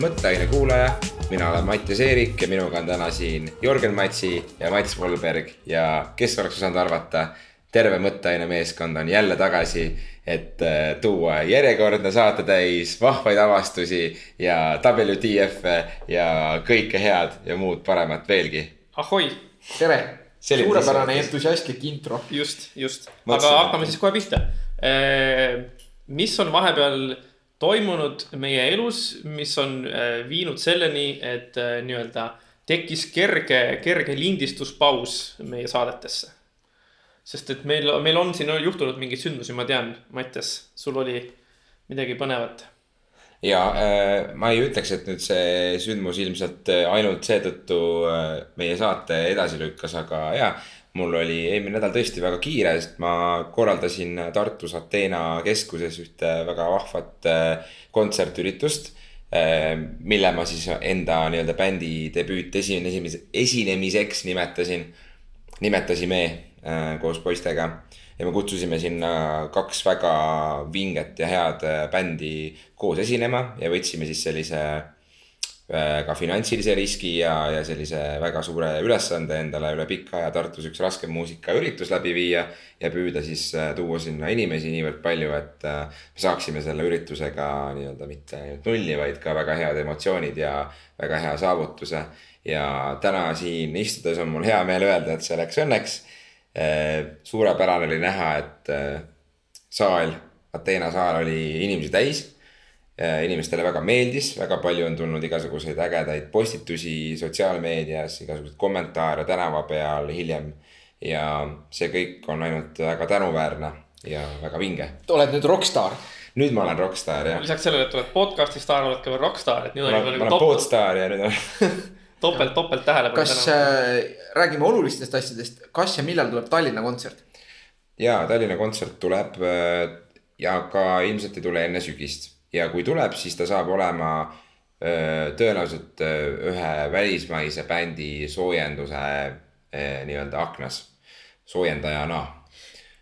taas Mõtteaine kuulaja, mina olen Mattias Eerik ja minuga on täna siin Jörgen Matsi ja Mats Volberg ja kes oleks osanud arvata, terve Mõtteaine meeskond on jälle tagasi, et äh, tuua järjekordne saatetäis vahvaid avastusi ja WTF-e ja kõike head ja muud paremat veelgi. ahoi, tere, suurepärane entusiastlik intro. just, just, aga hakkame siis kohe pihta. mis on vahepeal toimunud meie elus, mis on äh, viinud selleni, et äh, nii-öelda tekkis kerge, kerge lindistuspaus meie saadetesse. sest et meil, meil on siin juhtunud mingeid sündmusi, ma tean, Mattias, sul oli midagi põnevat. ja äh, ma ei ütleks, et nüüd see sündmus ilmselt ainult seetõttu meie saate edasi lükkas, aga jaa. Mul oli eelmine nädal tõesti väga kiire, sest ma korraldasin Tartus Ateena keskuses ühte väga vahvat äh, kontsertüritust äh, mille ma siis enda nii-öelda bändi debüüt esinemise, esinemiseks nimetasin, nimetasime äh, koos poistega. Ja me kutsusime sinna kaks väga vinget ja head bändi koos esinema ja võtsime siis sellise ka finantsilise riski ja, ja sellise väga suure ülesande endale üle pika aja Tartus üks raskem muusikaüritus läbi viia. ja püüda siis äh, tuua sinna inimesi niivõrd palju, et äh, me saaksime selle üritusega nii-öelda mitte ainult nulli, vaid ka väga head emotsioonid ja väga hea saavutuse. ja täna siin istudes on mul hea meel öelda, et see läks õnneks suurepärane oli näha, et saal, Ateena saal oli inimesi täis. Inimestele väga meeldis, väga palju on tulnud igasuguseid ägedaid postitusi sotsiaalmeedias, igasuguseid kommentaare tänava peal hiljem. ja see kõik on ainult väga tänuväärne ja väga vinge. oled nüüd rokkstaar. nüüd ma olen rokkstaar jah. lisaks sellele, et oled podcast'i staar, oled ka veel rokkstaar, et nüüd ma on olen, juba ma nagu olen topelt, podstaar ja nüüd olen topelt, topelt tähelepanu. kas äh, räägime olulistest asjadest, kas ja millal tuleb Tallinna kontsert? ja Tallinna kontsert tuleb äh, ja ka ilmselt ei tule enne sügist ja kui tuleb, siis ta saab olema tõenäoliselt ühe välismaise bändi soojenduse nii-öelda aknas, soojendajana.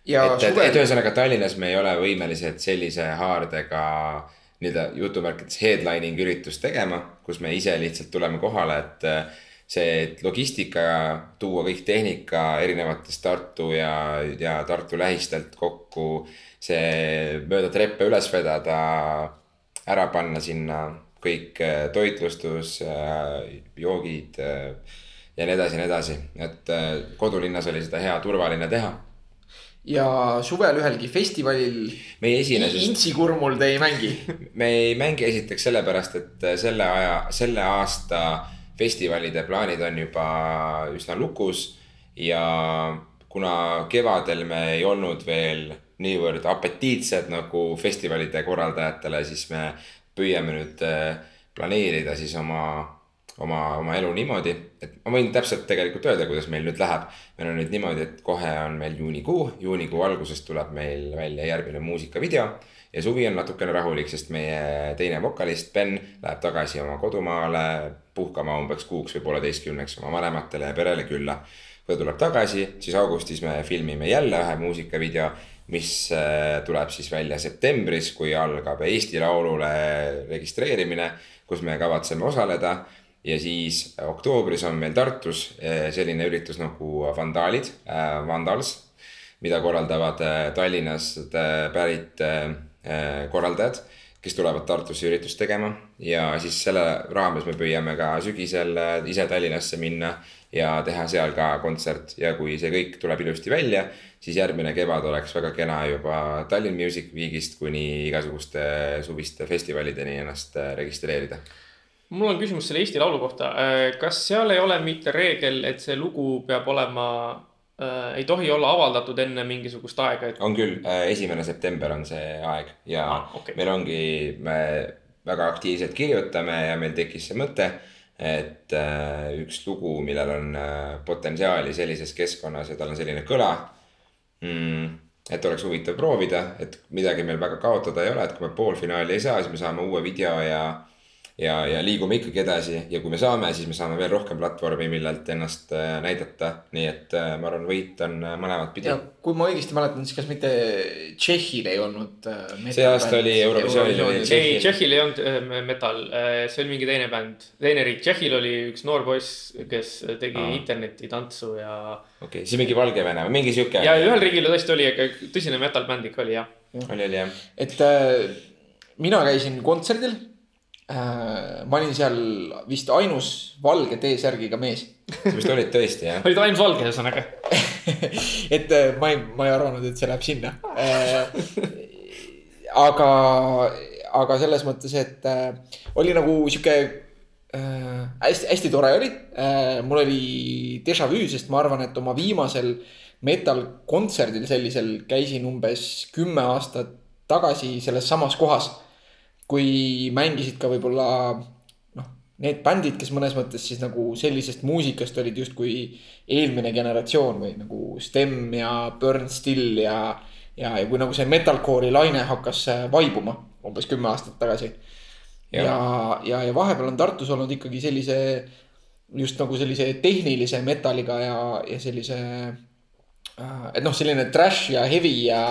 ja et, et, et ühesõnaga Tallinnas me ei ole võimelised sellise haardega nii-öelda jutumärkides headlining üritust tegema, kus me ise lihtsalt tuleme kohale, et see et logistika, tuua kõik tehnika erinevatest Tartu ja, ja Tartu lähistelt kokku. see mööda treppe üles vedada, ära panna sinna kõik äh, toitlustus, joogid äh, ja nii edasi ja nii edasi, et äh, kodulinnas oli seda hea turvaline teha ja suvel ühelgi festivalil meie esines just Intsi kurmul te ei mängi. me ei mängi esiteks sellepärast, et selle aja, selle aasta festivalide plaanid on juba üsna lukus. ja kuna kevadel me ei olnud veel niivõrd apetiitsed nagu festivalide korraldajatele, siis me püüame nüüd eh, planeerida siis oma, oma, oma elu niimoodi, et ma võin täpselt tegelikult öelda, kuidas meil nüüd läheb. meil on nüüd niimoodi, et kohe on meil juunikuu, juunikuu alguses tuleb meil välja järgmine muusikavideo ja suvi on natukene rahulik, sest meie teine vokalist Ben läheb tagasi oma kodumaale puhkama umbes kuuks või pooleteistkümneks oma vanematele ja perele külla. kui ta tuleb tagasi, siis augustis me filmime jälle ühe muusikavideo, mis äh, tuleb siis välja septembris, kui algab Eesti Laulule registreerimine, kus me kavatseme osaleda ja siis oktoobris on meil Tartus eh, selline üritus nagu Vandaalid, Vandals, mida korraldavad Tallinnast pärit korraldajad, kes tulevad Tartusse üritust tegema. Ja siis selle raames me püüame ka sügisel ise Tallinnasse minna ja teha seal ka kontsert. Ja kui see kõik tuleb ilusti välja, siis järgmine kevad oleks väga kena juba Tallinn Music Weekist kuni igasuguste suviste festivalideni ennast registreerida. Mul on küsimus selle Eesti Laulu kohta. kas seal ei ole mitte reegel, et see lugu peab olema äh,, ei tohi olla avaldatud enne mingisugust aega, et on küll, esimene september on see aeg ja Ah, okei. meil ongi, me väga aktiivselt kirjutame ja meil tekkis see mõte, et äh, üks lugu, millel on äh, potentsiaali sellises keskkonnas ja tal on selline kõla mm, et oleks huvitav proovida, et midagi meil väga kaotada ei ole, et kui me poolfinaali ei saa, siis me saame uue video ja ja, ja liigume ikkagi edasi ja kui me saame, siis me saame veel rohkem platvormi, millelt ennast äh, näidata. nii et äh, ma arvan, võit on äh, mõlemat pidi ja. kui ma õigesti mäletan, siis kas mitte Tšehhil ei olnud. See aasta oli Eurovisioonil oli ei, Tšehhil. Tšehhil ei olnud metal, see oli mingi teine bänd, teine riik, Tšehhil oli üks noor poiss, kes tegi Aa. internetitantsu ja. okei okay,, siis mingi Valgevene või mingi sihuke. ja ühel riigil tõesti oli tõsine metal bänd ikka oli jah. oli, oli jah. et äh, mina käisin kontserdil. Ma olin seal vist ainus valge T-särgiga mees sa vist olid tõesti jah? olid ainult valge ühesõnaga. et äh, ma ei, ma ei arvanud, et see läheb sinna äh,. aga, aga selles mõttes, et äh, oli nagu sihuke äh, hästi, hästi tore oli äh,. mul oli déjà vu, sest ma arvan, et oma viimasel metal kontserdil sellisel käisin umbes kümme aastat tagasi selles samas kohas. Kui mängisid ka võib-olla noh, need bändid, kes mõnes mõttes siis nagu sellisest muusikast olid justkui eelmine generatsioon või nagu Stem ja Burn Still ja. ja, ja kui nagu see metalcore'i laine hakkas äh, vaibuma umbes kümme aastat tagasi. ja, ja, ja, ja vahepeal on Tartus olnud ikkagi sellise just nagu sellise tehnilise metalliga ja, ja sellise et noh, selline trash ja heavy ja,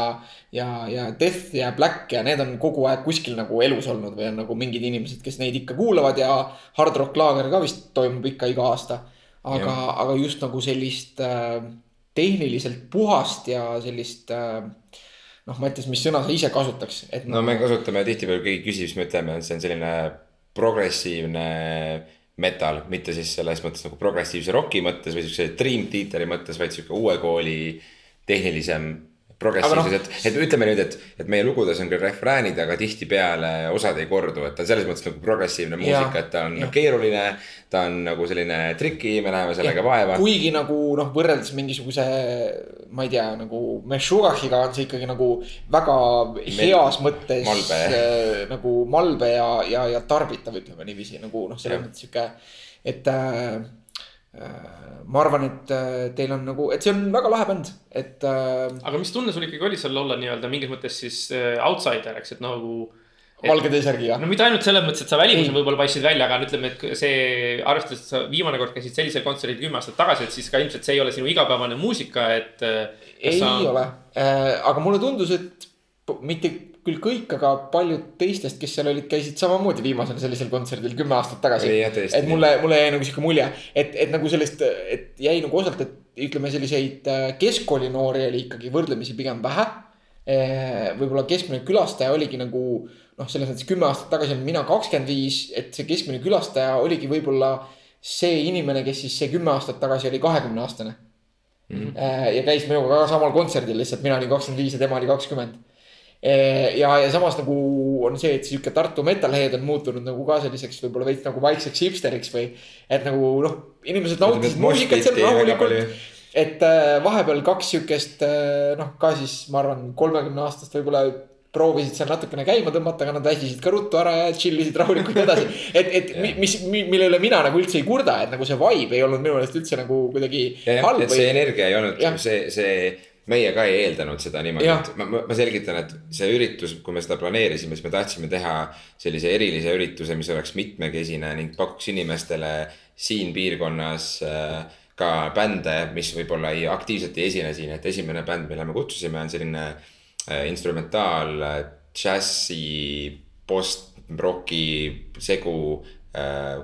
ja, ja death ja black ja need on kogu aeg kuskil nagu elus olnud või on nagu mingid inimesed, kes neid ikka kuulavad ja hard rock laager ka vist toimub ikka iga aasta. aga, aga just nagu sellist äh, tehniliselt puhast ja sellist äh, noh, ma ütlen, mis sõna sa ise kasutaks, et no me kasutame tihtipeale, keegi küsib, siis me ütleme, et see on selline progressiivne metal, mitte siis selles mõttes nagu progressiivse roki mõttes või siukse Dream Theateri mõttes, vaid sihuke uue kooli tehnilisem progressiivses Aga no., et, et ütleme nüüd, et, et meie lugudes on küll refräänid, aga tihtipeale osad ei kordu, et ta on selles mõttes nagu progressiivne muusika, et ta on jah. keeruline. ta on nagu selline triki, me näeme sellega vaeva. kuigi nagu noh, võrreldes mingisuguse, ma ei tea, nagu Meshugahiga on see ikkagi nagu väga heas mõttes malbe. äh, nagu malbe ja, ja, ja tarbitav, ütleme niiviisi nagu noh, selles mõttes sihuke, et äh, ma arvan, et äh, teil on nagu, et see on väga lahe bänd, et äh, aga mis tunne sul ikkagi oli seal olla nii-öelda mingis mõttes siis äh, outsider, eks, et nagu. valge T-särgiga no mitte ainult selles mõttes, et sa välimusel võib-olla paistsid välja, aga ütleme, et see, arvestades, et sa viimane kord käisid sellisel kontserdil kümme aastat tagasi, et siis ka ilmselt see ei ole sinu igapäevane muusika, et. ei sa... ole äh,, aga mulle tundus, et mitte küll kõik, aga paljud teistest, kes seal olid, käisid samamoodi viimasel sellisel kontserdil kümme aastat tagasi et mulle, mulle jäi nagu sihuke mulje, et, et nagu sellest, et jäi nagu osalt, et ütleme, selliseid äh, keskkooli noori oli ikkagi võrdlemisi pigem vähe. võib-olla keskmine külastaja oligi nagu noh, selles mõttes kümme aastat tagasi olin mina kakskümmend viis, et see keskmine külastaja oligi võib-olla see inimene, kes siis see kümme aastat tagasi oli kahekümne aastane mm. -hmm. ja käis minuga ka samal kontserdil, lihtsalt mina olin kakskümmend viis ja tema oli kakskümmend. ja, ja samas nagu on see, et sihuke Tartu metalhead on muutunud nagu ka selliseks võib-olla veits nagu vaikseks hipsteriks või. et nagu noh, inimesed nautisid muusikat seal rahulikult. et äh, vahepeal kaks siukest äh, noh, ka siis ma arvan, kolmekümne aastast võib-olla proovisid seal natukene käima tõmmata, aga nad väsisid ka ruttu ära ja chill isid rahulikult edasi. et, et mi- mis, mille üle mina nagu üldse ei kurda, et nagu see vibe ei olnud minu meelest üldse nagu kuidagi halb et see energia ei olnud see, see, meie ka ei eeldanud seda niimoodi, et ma, ma ma selgitan, et see üritus, kui me seda planeerisime, siis me tahtsime teha sellise erilise ürituse, mis oleks mitmekesine ning pakuks inimestele siin piirkonnas äh, ka bände, mis võib-olla ei aktiivselt ei esine siin, et esimene bänd, mille me kutsusime, on selline äh, instrumentaal äh, džässi, post-roki segu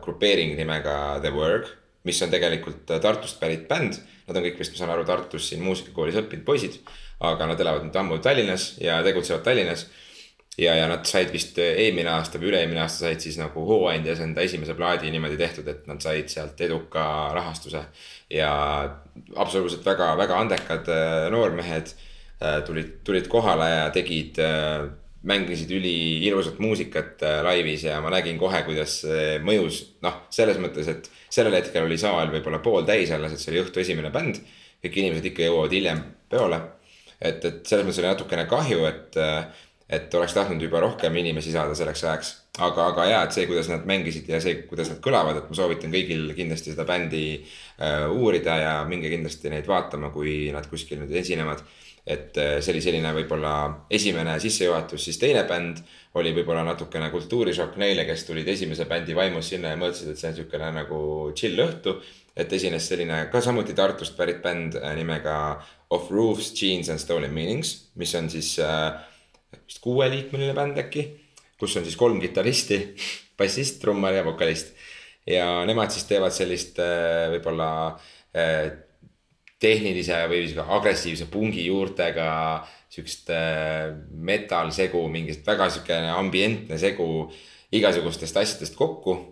grupeering nimega The Work, mis on tegelikult Tartust pärit bänd. Nad on kõik vist, ma saan aru, Tartus siin muusikakoolis õppinud poisid, aga nad elavad nüüd ammu Tallinnas ja tegutsevad Tallinnas. ja, ja nad said vist eelmine aasta või üle-eelmine aasta said siis nagu Hooandjas enda esimese plaadi niimoodi tehtud, et nad said sealt eduka rahastuse. ja absoluutselt väga-väga andekad äh, noormehed äh, tulid, tulid kohale ja tegid äh, mängisid üliilusat muusikat äh, laivis ja ma nägin kohe, kuidas see mõjus, noh, selles mõttes, et sellel hetkel oli saal võib-olla pooltäis alles, et see oli õhtu esimene bänd. kõik inimesed ikka jõuavad hiljem peole. et, et selles mõttes oli natukene kahju, et, et oleks tahtnud juba rohkem inimesi saada selleks ajaks. aga, aga ja, et see, kuidas nad mängisid ja see, kuidas nad kõlavad, et ma soovitan kõigil kindlasti seda bändi äh, uurida ja minge kindlasti neid vaatama, kui nad kuskil nüüd esinevad et äh, see oli selline võib-olla esimene sissejuhatus, siis teine bänd oli võib-olla natukene kultuurishokk neile, kes tulid esimese bändi vaimus sinna ja mõtlesid, et see on niisugune nagu chill õhtu. et esines selline ka samuti Tartust pärit bänd äh, nimega Of Roofs, Jeans and Stolen Meanings, mis on siis äh, vist kuueliikmeline bänd äkki, kus on siis kolm kitarristi, bassist, trummar ja vokalist. ja nemad siis teevad sellist äh, võib-olla äh, tehnilise või agressiivse pungi juurtega siukest äh, metal segu, mingist väga siukene ambientne segu igasugustest asjadest kokku.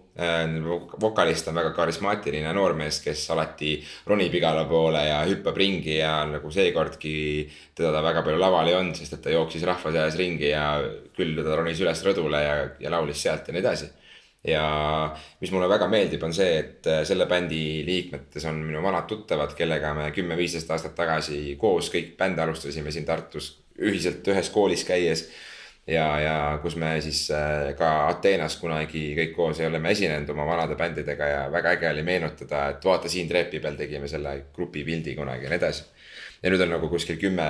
vokalist on väga karismaatiline noormees, kes alati ronib igale poole ja hüppab ringi ja nagu seekordki teda ta väga palju laval ei olnud, sest et ta jooksis rahva seas ringi ja küll ta ronis üles rõdule ja, ja laulis sealt ja nii edasi ja mis mulle väga meeldib, on see, et äh, selle bändi liikmetes on minu vanad tuttavad, kellega me kümme-viisteist aastat tagasi koos kõik bände alustasime siin Tartus ühiselt ühes koolis käies. ja, ja kus me siis äh, ka Ateenas kunagi kõik koos oleme esinenud oma vanade bändidega ja väga äge oli meenutada, et vaata siin trepi peal tegime selle grupi pildi kunagi ja nii edasi. ja nüüd on nagu kuskil kümme,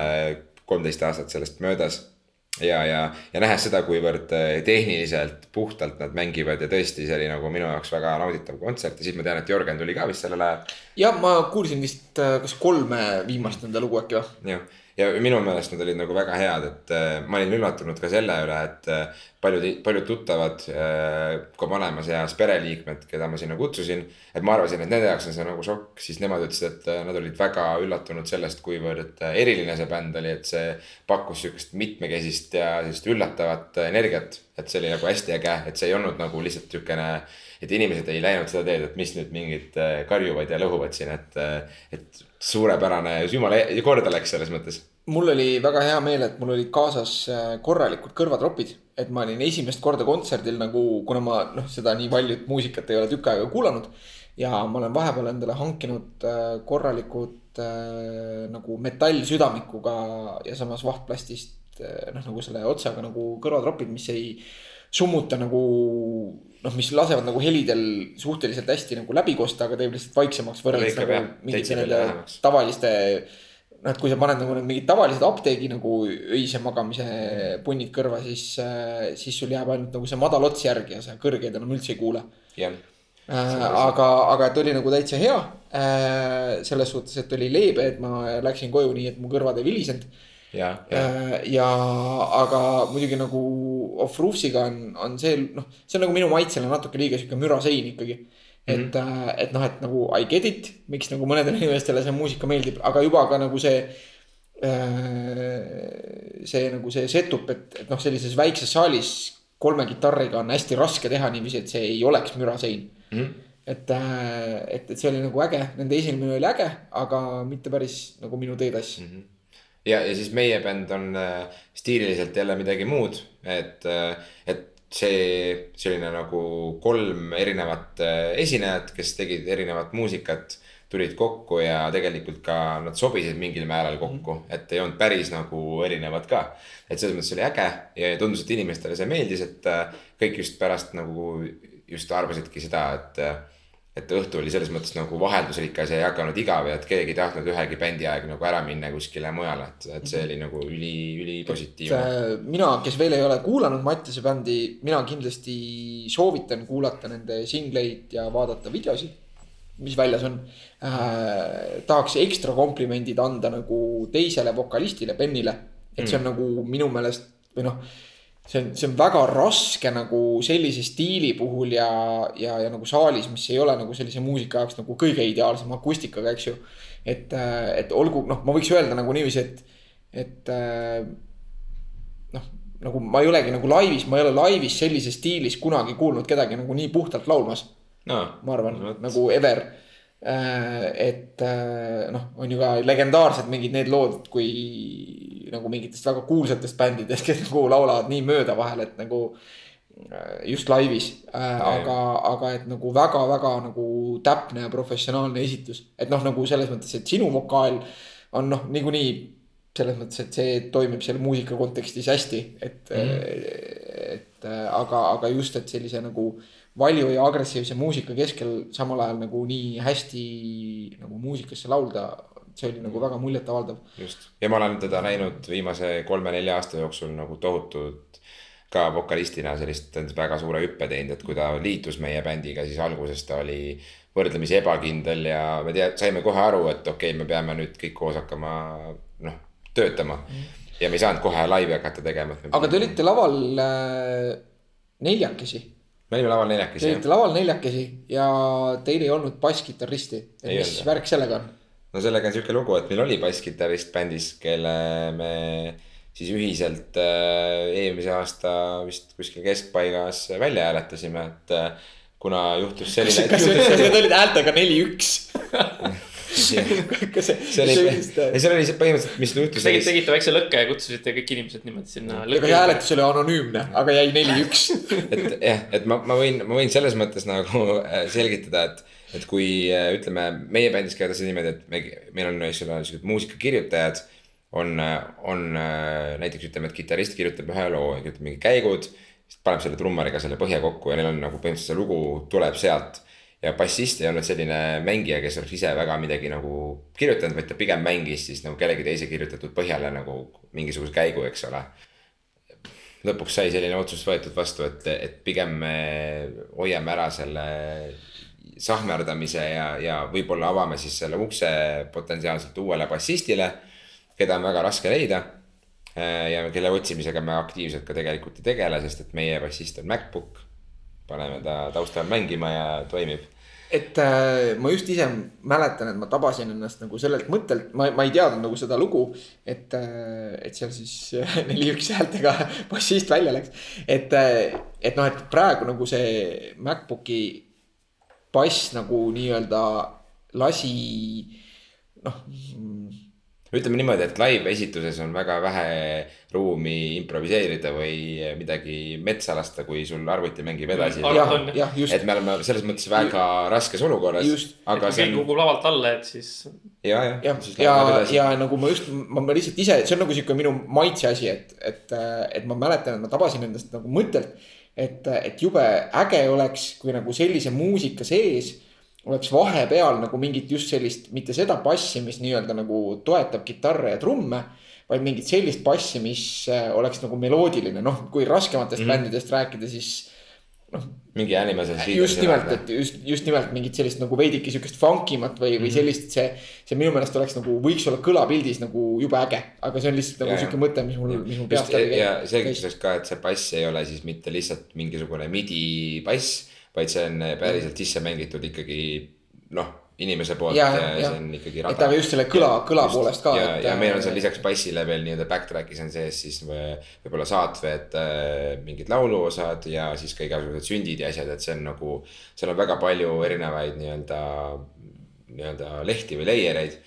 kolmteist aastat sellest möödas ja, ja, ja nähes seda, kuivõrd äh, tehniliselt puhtalt nad mängivad ja tõesti, see oli nagu minu jaoks väga nauditav kontsert ja siis ma tean, et Jörgen tuli ka vist sellel ajal. jah, ma kuulsin vist äh, kas kolme viimast nende lugu äkki või? jah, ja minu meelest nad olid nagu väga head, et äh, ma olin üllatunud ka selle üle, et äh, paljud, paljud tuttavad äh, ka vanemas eas pereliikmed, keda ma sinna kutsusin. et ma arvasin, et nende jaoks on see nagu šokk, siis nemad ütlesid, et nad olid väga üllatunud sellest, kuivõrd eriline see bänd oli, et see pakkus sihukest mitmekesist ja sellist üllatavat energiat. et see oli nagu hästi äge, et see ei olnud nagu lihtsalt sihukene et inimesed ei läinud seda teed, et mis nüüd mingid karjuvad ja lõhuvad siin, et, et suurepärane, jumala korda läks selles mõttes. mul oli väga hea meel, et mul olid kaasas äh, korralikud kõrvatropid, et ma olin esimest korda kontserdil nagu, kuna ma noh, seda nii paljut muusikat ei ole tükk aega kuulanud. ja ma olen vahepeal endale hankinud äh, korralikud äh, nagu metallsüdamikuga ja samas vahtplastist noh, nagu selle otsaga nagu kõrvatropid, mis ei summuta nagu noh, mis lasevad nagu helidel suhteliselt hästi nagu läbi kosta, aga teeb lihtsalt vaiksemaks võrreldes nagu mingite nende tavaliste. noh, et kui sa paned nagu need mingid tavalised apteegi nagu öise magamise punnid kõrva, siis, siis sul jääb ainult nagu see madal ots järgi ja sa kõrgeid enam üldse ei kuule. jah äh, aga, aga et oli nagu täitsa hea äh,. selles suhtes, et oli leebe, et ma läksin koju nii, et mu kõrvad ei vilisenud ja, ja. Äh, ja aga muidugi nagu Off Roofsiga on, on see noh, see on nagu minu maitsele natuke liiga sihuke mürasein ikkagi. et mm, -hmm. et noh, et nagu I get it, miks nagu mõnedele inimestele see muusika meeldib, aga juba ka nagu see. Äh, see nagu see setup, et, et noh, sellises väikses saalis kolme kitarriga on hästi raske teha niiviisi, et see ei oleks mürasein mm. -hmm et, et, et see oli nagu äge, nende esinemine oli äge, aga mitte päris nagu minu teetass mm. -hmm ja, ja siis meie bänd on äh, stiililiselt jälle midagi muud, et äh,, et see selline nagu kolm erinevat äh, esinejat, kes tegid erinevat muusikat, tulid kokku ja tegelikult ka nad sobisid mingil määral kokku -hmm. et ei olnud päris nagu erinevad ka. et selles mõttes oli äge ja tundus, et inimestele see meeldis, et äh, kõik just pärast nagu just arvasidki seda, et äh, et õhtu oli selles mõttes nagu vaheldusrikas ja ei hakanud igav ja et keegi ei tahtnud ühegi bändi aeg nagu ära minna kuskile mujale, et, et see oli nagu üli, ülipositiivne. Äh, mina, kes veel ei ole kuulanud Mattiase bändi, mina kindlasti soovitan kuulata nende singleid ja vaadata videosid, mis väljas on äh,. tahaks ekstra komplimendid anda nagu teisele vokalistile, Bennile, et see on mm. nagu minu meelest või noh see on, see on väga raske nagu sellise stiili puhul ja, ja, ja nagu saalis, mis ei ole nagu sellise muusika jaoks nagu kõige ideaalsem akustikaga, eks ju. et, et olgu, noh, ma võiks öelda nagu niiviisi, et, et noh, nagu ma ei olegi nagu laivis, ma ei ole laivis sellises stiilis kunagi kuulnud kedagi nagu nii puhtalt laulmas no,. ma arvan no,, nagu ever et noh, on ju ka legendaarsed mingid need lood, kui nagu mingitest väga kuulsatest bändidest, kes nagu laulavad nii mööda vahel, et nagu äh, just laivis äh,. aga, aga et nagu väga-väga nagu täpne ja professionaalne esitus. et noh, nagu selles mõttes, et sinu vokaal on noh, niikuinii selles mõttes, et see toimib selle muusika kontekstis hästi, et mm, -hmm. et aga, aga just, et sellise nagu valju ja agressiivse muusika keskel samal ajal nagu nii hästi nagu muusikasse laulda see oli nagu väga muljetavaldav. just, ja ma olen teda näinud viimase kolme-nelja aasta jooksul nagu tohutut ka vokalistina sellist väga suure hüppe teinud, et kui ta liitus meie bändiga, siis alguses ta oli võrdlemisi ebakindel ja me tea-, saime kohe aru, et okei okay,, me peame nüüd kõik koos hakkama noh, töötama. ja me ei saanud kohe laivi hakata tegema. aga te olite laval äh, neljakesi, me olime laval te neljakesi jah olite. laval neljakesi ja teil ei olnud basskitarristi. Ei mis olnud. värk sellega on? no sellega on sihuke lugu, et meil oli basskitarrist bändis, kelle me siis ühiselt äh, eelmise aasta vist kuskil keskpaigas välja hääletasime, et äh, kuna juhtus selline. kas need olid häältega neli-üks? see, see oli, ei seal oli see põhimõtteliselt, mis juhtus tegite, tegite väikse lõkke ja kutsusite kõik inimesed niimoodi sinna see hääletus oli anonüümne, aga jäi neli-üks. et jah, et ma, ma võin, ma võin selles mõttes nagu äh, selgitada, et, et kui äh, ütleme, meie bändis käiakse niimoodi, et me, meil on, eks ole, siuksed muusikakirjutajad. on, on äh, näiteks ütleme, et kitarrist kirjutab ühe loo, kirjutab mingi käigud. siis paneb selle trummariga selle põhja kokku ja neil on nagu põhimõtteliselt see lugu tuleb sealt. Ja bassist ei olnud selline mängija, kes oleks ise väga midagi nagu kirjutanud, vaid ta pigem mängis siis nagu kellegi teise kirjutatud põhjale nagu mingisuguse käigu, eks ole lõpuks sai selline otsus võetud vastu, et, et pigem me hoiame ära selle sahmerdamise ja, ja võib-olla avame siis selle ukse potentsiaalselt uuele bassistile, keda on väga raske leida. ja kelle otsimisega me aktiivselt ka tegelikult ei tegele, sest et meie bassist on MacBook. paneme ta taustal mängima ja toimib. Et äh, ma just ise mäletan, et ma tabasin ennast nagu sellelt mõttelt, ma, ma ei teadnud nagu seda lugu. et, et seal siis neli-üks häältega bassist välja läks. et, et noh, et praegu nagu see MacBooki bass nagu nii-öelda lasi noh ütleme niimoodi, et live esituses on väga vähe ruumi improviseerida või midagi metsa lasta, kui sul arvuti mängib edasi. Jah, just et me oleme selles mõttes väga raskes olukorras Just.. aga kui see keegi kukub lavalt alla, et siis ja, jah. jah, ja, ja nagu ma just, ma ma lihtsalt ise, see on nagu sihuke minu maitse asi, et, et, et ma mäletan, et ma tabasin endast nagu mõttelt. et, et jube äge oleks, kui nagu sellise muusika sees oleks vahepeal nagu mingit just sellist, mitte seda bassi, mis nii-öelda nagu toetab kitarre ja trumme. vaid mingit sellist bassi, mis äh, oleks nagu meloodiline, noh, kui raskematest mm Mhm. -hmm. bändidest rääkida, siis mingi animases. just nimelt, et just, just nimelt mingit sellist nagu veidike sihukest funkimat või, Mhm. või sellist, see. see minu meelest oleks nagu, võiks olla kõlapildis nagu jube äge, aga see on lihtsalt nagu Ja, sihuke mõte, mis mul, mis mul peast läbi ja selgituseks ka, et see bass ei ole siis mitte lihtsalt mingisugune midi bass, vaid see on päriselt sisse mängitud ikkagi noh, inimese poolt Ja, ja, ja, see on ikkagi et aga just selle kõla, kõla poolest ka. ja, ja meil on seal lisaks bassile veel nii-öelda backtrack'is on sees siis või- võib-olla saatved äh, mingid lauluosad ja siis ka igasugused sündid ja asjad, et see on nagu. seal on väga palju erinevaid nii-öelda, nii-öelda lehti või layer eid.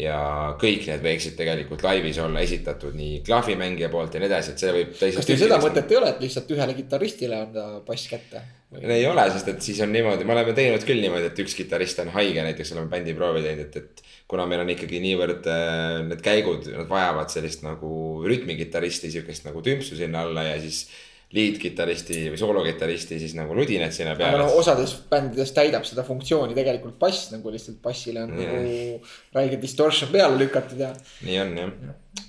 ja kõik need võiksid tegelikult laivis olla esitatud nii klahvimängija poolt ja nii edasi, et see võib kas teil seda mõtet ei ole, et lihtsalt ühele kitarristile anda bass kätte? Ei ole, sest et siis on niimoodi, me oleme teinud küll niimoodi, et üks kitarrist on haige, näiteks oleme bändiproovi teinud, et, et. kuna meil on ikkagi niivõrd äh, need käigud, nad vajavad sellist nagu rütmikitarristi, sihukest nagu tümpsu sinna alla ja siis. Lead-kitarristi või soolokitarristi siis nagu ludinad sinna aga peale noh, osades bändides täidab seda funktsiooni tegelikult bass nagu lihtsalt bassile on Jah. nagu räige distortion peale lükatud ja. nii on jah,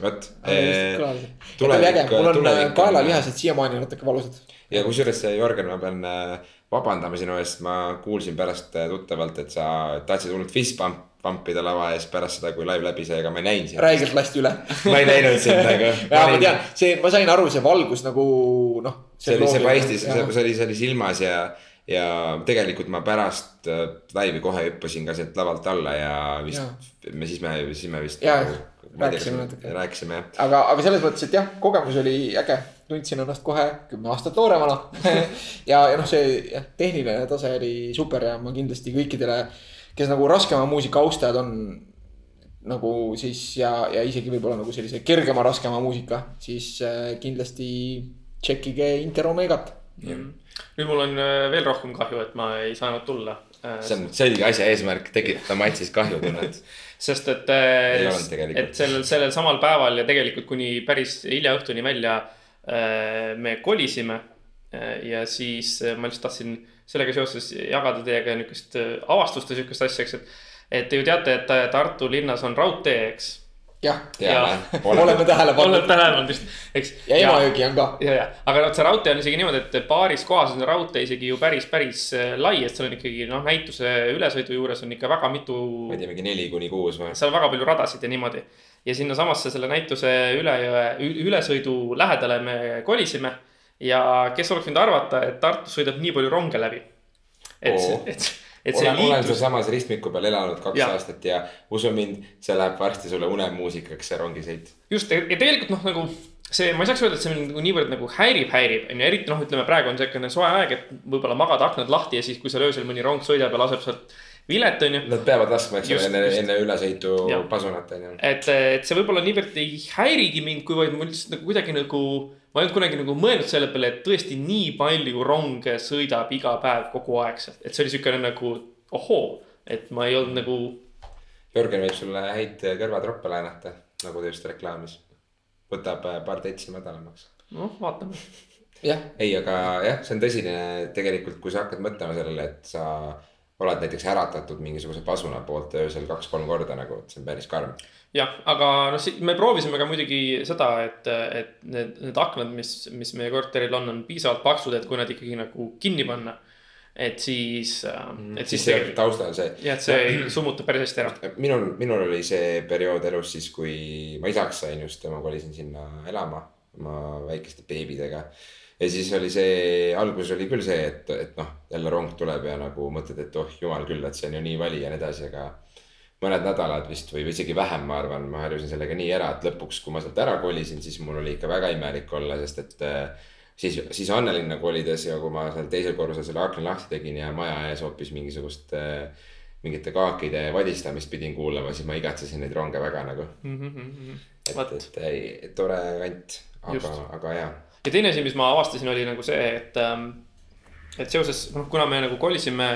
vot. aga tulevik- oli äge, mul on kaelalihased siiamaani natuke valusad. ja kusjuures, Jörgen, ma pean äh, vabandama sinu eest, ma kuulsin pärast äh, tuttavalt, et sa tahtsid hullult fist pump, pumpida lava ees pärast seda, kui live läbi sai, aga ma ei näinud sind. räigelt lasti üle. ma ei näinud sind nagu. ja ma tean, see, ma sain aru, see valgus nagu noh. see oli, see paistis, see oli, see oli silmas ja, ja tegelikult ma pärast äh, laivi kohe hüppasin ka sealt lavalt alla ja vist, me siis me, siis me vist. Jaa, rääkisime natuke. rääkisime jah. aga, aga selles mõttes, et jah, kogemus oli äge, tundsin ennast kohe kümme aastat nooremana ja, ja noh, see jah, tehniline tase oli super ja ma kindlasti kõikidele, kes nagu raskema muusika austajad on nagu siis ja, ja isegi võib-olla nagu sellise kergema, raskema muusika, siis äh, kindlasti tšekkige Inter Omegat. nüüd mul on äh, veel rohkem kahju, et ma ei saanud tulla. see on selge asja eesmärk, tekitada matšis kahjutunnet. sest et et sellel, sellel samal päeval ja tegelikult kuni päris hilja õhtuni välja äh, me kolisime. Ja siis äh, ma lihtsalt tahtsin sellega seoses jagada teiega niisugust äh, avastust ja sihukest asja, eks, et. et te ju teate, et Tartu linnas on raudtee, eks jah, teame, oleme tähele pannud tähele pannud just, eks. ja Emajõgi on ka. ja, ja, aga vot see raudtee on isegi niimoodi, et paaris kohas on raudtee isegi ju päris, päris äh, lai, et seal on ikkagi noh, näituse ülesõidu juures on ikka väga mitu, ma ei tea, mingi neli kuni kuus või? seal on väga palju radasid ja niimoodi. ja sinnasamasse selle näituse üle jõe, ülesõidu lähedale me kolisime. Ja kes oleks võinud arvata, et Tartus sõidab nii palju ronge läbi. et see, et, et see olen, olen liiklus, sealsamas ristmiku peal elanud kaks ja. aastat ja usu mind, see läheb varsti sulle unemuusikaks, see rongisõit. just ja tegelikult noh, nagu see, ma ei saaks öelda, et see mind nagu niivõrd nagu häirib, häirib, on ju, eriti noh, ütleme praegu on siukene soe aeg, et võib-olla magad aknad lahti ja siis, kui seal öösel mõni rong sõidab ja laseb sealt vilet, on ju. Nad peavad laskma, eks ole, enne, enne ülesõitu pasunat on ju. et, et see võib-olla niivõrd ei häirigi mind, kuivõrd mul lihtsalt nagu kuidagi nagu. ma ei olnud kunagi nagu mõelnud selle peale, et tõesti nii palju ronge sõidab iga päev kogu aegselt, et see oli siukene nagu ohoo, et ma ei olnud nagu. Jörgen võib sulle häid kõrvatroppe laenata, nagu ta just reklaamis. võtab äh, paar tetsi madalamaks. noh, vaatame. jah, ei, aga jah, see on tõsine tegelikult, kui sa hakkad mõtlema sellele, et sa oled näiteks äratatud mingisuguse pasuna poolt öösel kaks-kolm korda nagu, et see on päris karm. jah, aga noh, me proovisime ka muidugi seda, et, et need, need aknad, mis, mis meie korteril on, on piisavalt paksud, et kui nad ikkagi nagu kinni panna. et siis, et siis siis see taustal see jah, et see summutab päris hästi ära. minul, minul oli see periood elus siis, kui ma isaks sain just ja ma kolisin sinna elama oma väikeste beebidega. Ja siis oli see, alguses oli küll see, et, et noh, jälle rong tuleb ja nagu mõtled, et oh jumal küll, et see on ju nii vali ja nii edasi, aga mõned nädalad vist või isegi vähem, ma arvan, ma harjusin sellega nii ära, et lõpuks, kui ma sealt ära kolisin, siis mul oli ikka väga imelik olla, sest et äh, siis, siis Annelinna kolides ja kui ma seal teisel korrusel selle akna lahti tegin ja maja ees hoopis mingisugust äh, mingite kaakide vadistamist pidin kuulama, siis ma igatsesin neid ronge väga nagu. et, Vot. et ei, tore kant, aga aga jaa. Ja teine asi, mis ma avastasin, oli nagu see, et, et seoses, noh, kuna me nagu kolisime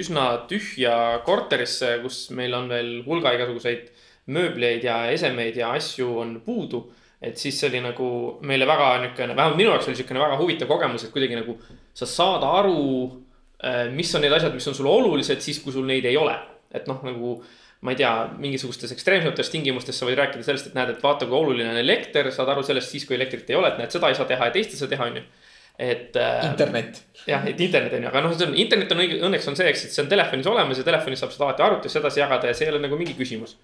üsna tühja korterisse, kus meil on veel hulga igasuguseid mööbleid ja esemeid ja asju on puudu. et siis see oli nagu meile väga niisugune, vähemalt minu jaoks oli niisugune väga huvitav kogemus, et kuidagi nagu sa saad aru, mis on need asjad, mis on sulle olulised siis, kui sul neid ei ole. et noh, nagu ma ei tea, mingisugustes ekstreemsetes tingimustes sa võid rääkida sellest, et näed, et vaata, kui oluline on elekter, saad aru sellest siis, kui elektrit ei ole, et näed, seda ei saa teha ja teist ei saa teha, on ju. et äh, internet. jah, et internet on ju, aga noh, see on, internet on õige, õnneks on see, eks, et see on telefonis olemas ja telefonis saab seda alati arvutisse edasi jagada ja see ei ole nagu mingi küsimus.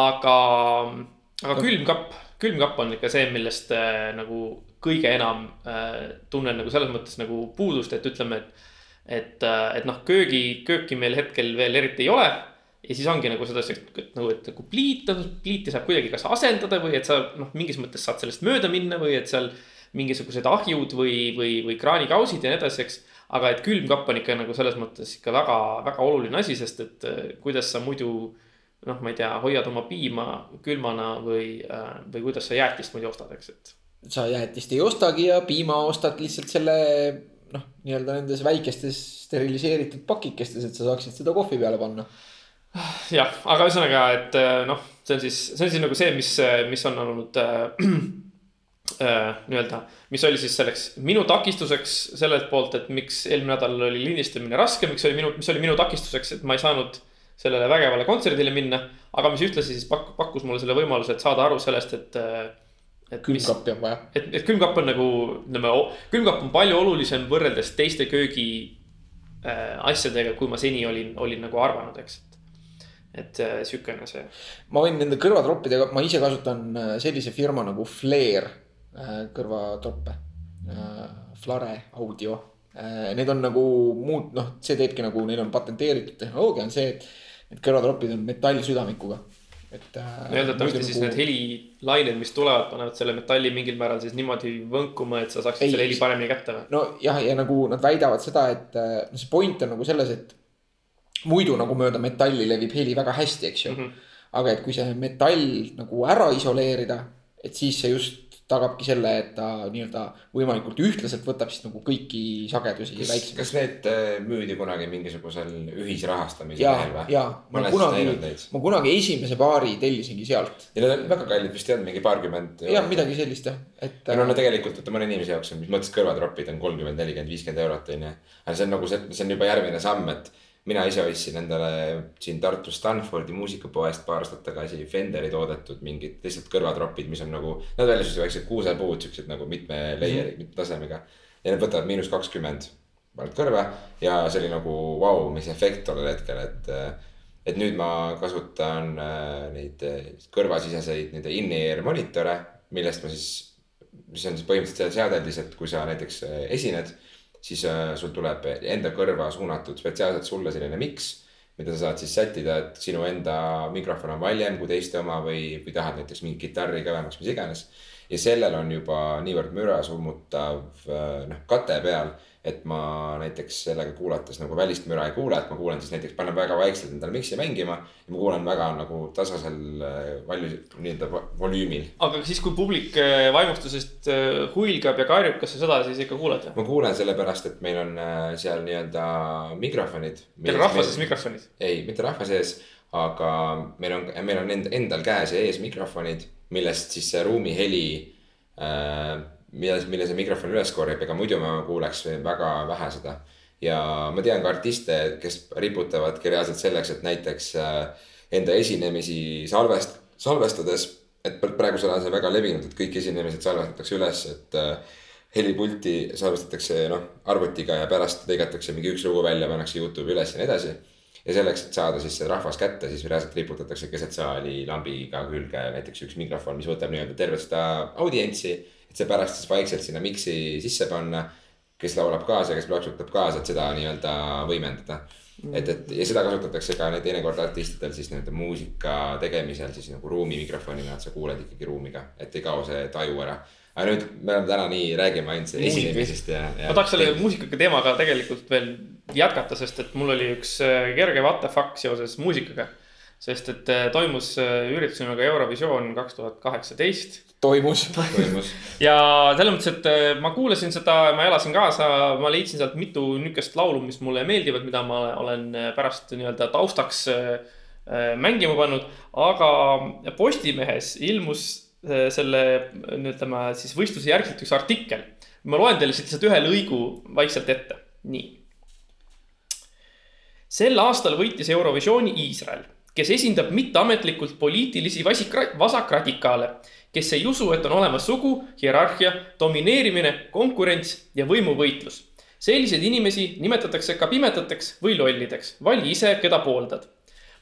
aga, aga külmkapp, külmkapp on ikka see, millest äh, nagu kõige enam äh, tunnen nagu selles mõttes nagu puudust, et ütleme, et. et, et noh, köögi, kööki meil hetkel veel eriti ei ole ja siis ongi nagu seda, et nagu, et nagu pliit on, pliiti saab kuidagi kas asendada või et sa noh, mingis mõttes saad sellest mööda minna või et seal mingisugused ahjud või, või, või kraanikausid ja nii edasi, eks. aga et külmkapp on ikka nagu selles mõttes ikka väga, väga oluline asi, sest et äh, kuidas sa muidu noh, ma ei tea, hoiad oma piima külmana või, või kuidas sa jäätist muidu ostad, eks, et. sa jäätist ei ostagi ja piima ostad lihtsalt selle noh, nii-öelda nendes väikestes steriliseeritud pakikestes, et sa saaksid seda kohvi peale panna. jah, aga ühesõnaga, et äh, noh, see on siis, see on siis nagu see, mis, mis on olnud äh, äh, nii-öelda, mis oli siis selleks minu takistuseks sellelt poolt, et miks eelmine nädal oli lindistamine raske, miks oli minu, mis oli minu takistuseks, et ma ei saanud sellele vägevale kontserdile minna. aga mis ühtlasi siis pak-, pakkus mulle selle võimaluse, et saada aru sellest, et. et mis, külmkappi on vaja. et, et külmkapp on nagu, ütleme, külmkapp on palju olulisem võrreldes teiste köögi äh, asjadega, kui ma seni olin, olin nagu arvanud, eks. Et äh, sihukene see, ma võin nende kõrvatroppidega, ma ise kasutan äh, sellise firma nagu Flair äh, kõrvatroppe. Flare audio. Need on nagu muud, noh, see teebki nagu, neil on patenteeritud tehnoloogia on see, et need kõrvatropid on metallsüdamikuga. et. no eeldatavasti siis need helilained, mis tulevad, panevad selle metalli mingil määral siis niimoodi võnkuma, et sa saaksid Ei. selle heli paremini kätte või? nojah, ja nagu nad väidavad seda, et äh, no see point on nagu selles, et muidu nagu mööda metalli levib heli väga hästi, eks ju mm. -hmm. aga et kui see metall nagu ära isoleerida, et siis see just tagabki selle, et ta nii-öelda võimalikult ühtlaselt võtab siis nagu kõiki sagedusi kas, kas need äh, müüdi kunagi mingisugusel ühisrahastamise ja lehel, või? ja ma kunagi ma kunagi esimese paari tellisingi sealt. ja need on väga kallid vist ei olnud, mingi paarkümmend. jah, midagi sellist jah, et. no no tegelikult vaata mõne inimese jaoks on, mis mõttes kõrvatropid on kolmkümmend, nelikümmend, viiskümmend eurot on ju. aga see on nagu see, see on juba järgmine samm, et mina ise ostsin endale siin Tartus Stanfordi muusikapoest paar aastat tagasi Fenderi toodetud mingid lihtsalt kõrvatropid, mis on nagu, nad väljastasid väiksed kuusepuud, siuksed nagu mitme layer'i mm, -hmm. mitme tasemega. ja need võtavad miinus kakskümmend, paned kõrva ja see oli nagu vau wow,, mis efekt tollel hetkel, et. et nüüd ma kasutan äh, neid kõrvasiseseid nii-öelda in-ear monitore, millest ma siis, mis on siis põhimõtteliselt seadeldis, et kui sa näiteks äh, esined siis äh, sul tuleb enda kõrva suunatud spetsiaalselt sulle selline miks, mida sa saad siis sättida, et sinu enda mikrofon on valjem kui teiste oma või, või tahad näiteks mingit kitarri kõvemaks, mis iganes. ja sellel on juba niivõrd müra summutav äh, noh kate peal et ma näiteks sellega kuulates nagu välist müra ei kuule, et ma kuulen siis näiteks, panen väga vaikselt endale miksi mängima. ja ma kuulen väga nagu tasasel äh, valju, nii-öelda volüümil. aga siis, kui publik äh, vaimustusest äh, huilgab ja karjub, kas sa seda siis ikka kuuled? ma kuulen sellepärast, et meil on seal nii-öelda mikrofonid. Teil on rahva sees mikrofonid? ei, mitte rahva sees, aga meil on, meil on endal käes ja ees mikrofonid, millest siis see ruumi heli äh, mille, mille see mikrofon üles korjab, ega muidu ma kuuleks väga vähe seda. ja ma tean ka artiste, kes riputavadki reaalselt selleks, et näiteks äh, enda esinemisi salvest-, salvestades. et praegusel ajal see väga levinud, et kõik esinemised salvestatakse üles, et äh, helipulti salvestatakse noh arvutiga ja pärast lõigatakse mingi üks lugu välja, pannakse Youtube'i üles ja nii edasi ja selleks, et saada siis see rahvas kätte, siis reaalselt riputatakse keset saali lambiga külge näiteks üks mikrofon, mis võtab nii-öelda tervet seda audientsi et see pärast siis vaikselt sinna miksi sisse panna, kes laulab kaasa, kes plaksutab kaasa, et seda nii-öelda võimendada. Mm.. et, et ja seda kasutatakse ka teinekord artistidel siis nii-öelda muusika tegemisel siis nagu ruumi mikrofonina, et sa kuuled ikkagi ruumiga, et ei kao see taju ära. Aga nüüd me oleme täna nii, räägime ainult esinemisest ja, ja. ma tahaks selle muusikaga teemaga tegelikult veel jätkata, sest et mul oli üks äh, kerge what the fuck seoses muusikaga. sest et äh, toimus äh, üritus nimega Eurovisioon kaks tuhat kaheksateist toimus. toimus. ja selles mõttes, et äh, ma kuulasin seda, ma elasin kaasa, ma leidsin sealt mitu niisugust laulu, mis mulle meeldivad, mida ma olen äh, pärast nii-öelda taustaks äh, mängima pannud. aga Postimehes ilmus selle, ütleme siis võistluse järgselt üks artikkel. ma loen teile siit lihtsalt ühe lõigu vaikselt ette, nii. sel aastal võitis Eurovisiooni Iisrael, kes esindab mitteametlikult poliitilisi vasakradikaale kes ei usu, et on olemas sugu, hierarhia, domineerimine, konkurents ja võimuvõitlus. selliseid inimesi nimetatakse ka pimedateks või lollideks. vali ise, keda pooldad.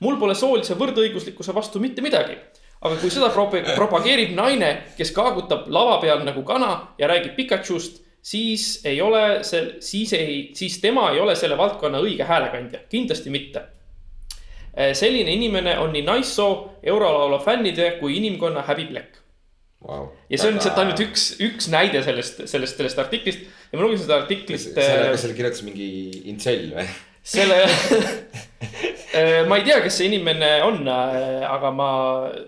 mul pole soolise võrdõiguslikkuse vastu mitte midagi. aga kui seda propageerib naine, kes kaagutab lava peal nagu kana ja räägib Pikachust, siis ei ole see, siis ei, siis tema ei ole selle valdkonna õige häälekandja, kindlasti mitte selline inimene on nii naissoo, eurolaulu fännide kui inimkonna häbiplekk wow.. ja see on lihtsalt ainult üks, üks näide sellest, sellest, sellest artiklist ja ma lugesin seda artiklit. selle, kas selle kirjutas mingi intsell või? selle äh, ma ei tea, kes see inimene on, aga ma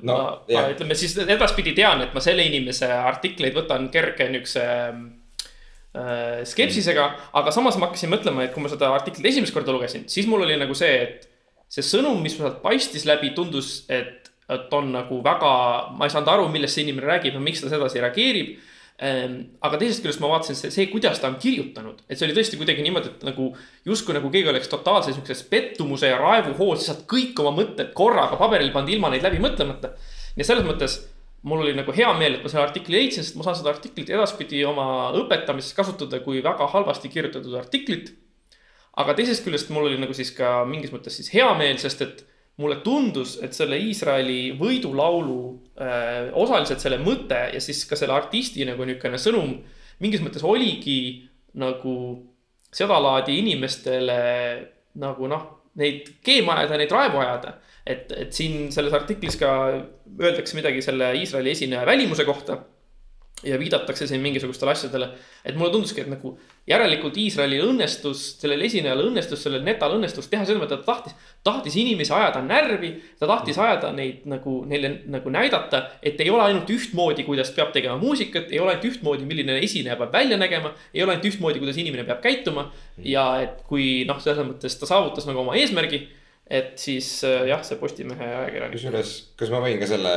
no,, ma, ma ütleme siis edaspidi tean, et ma selle inimese artikleid võtan kerge niukse skepsisega, aga samas ma hakkasin mõtlema, et kui ma seda artiklit esimest korda lugesin, siis mul oli nagu see, et see sõnum, mis sealt paistis läbi, tundus, et et on nagu väga, ma ei saanud aru, millest see inimene räägib ja miks ta sedasi reageerib ehm, aga teisest küljest ma vaatasin see, see, kuidas ta on kirjutanud, et see oli tõesti kuidagi niimoodi, et nagu justkui nagu keegi oleks totaalse siukses pettumuse ja raevuhoos lihtsalt kõik oma mõtted korraga paberile pannud ilma neid läbi mõtlemata. ja selles mõttes mul oli nagu hea meel, et ma selle artikli leidsin, sest ma saan seda artiklit edaspidi oma õpetamises kasutada kui väga halvasti kirjutatud artiklit. Aga teisest küljest mul oli nagu siis ka mingis mõttes siis hea meel, sest et mulle tundus, et selle Iisraeli võidulaulu äh, osaliselt selle mõte ja siis ka selle artisti nagu niisugune sõnum mingis mõttes oligi nagu sedalaadi inimestele nagu noh, neid keema ajada, neid raevu ajada. et, et siin selles artiklis ka öeldakse midagi selle Iisraeli esineja välimuse kohta ja viidatakse siin mingisugustele asjadele. et mulle tunduski, et nagu järelikult Iisraelil õnnestus, sellel esinejal õnnestus, sellel netal õnnestus teha mõttes, et ta tahtis, tahtis inimesi ajada närvi. ta tahtis ajada neid nagu neile nagu näidata, et ei ole ainult ühtmoodi, kuidas peab tegema muusikat, ei ole ainult ühtmoodi, milline esineja peab välja nägema. ei ole ainult ühtmoodi, kuidas inimene peab käituma ja et kui noh, selles mõttes ta saavutas nagu oma eesmärgi et siis äh, jah, see Postimehe ajakirjanik. kusjuures, kas ma võin ka selle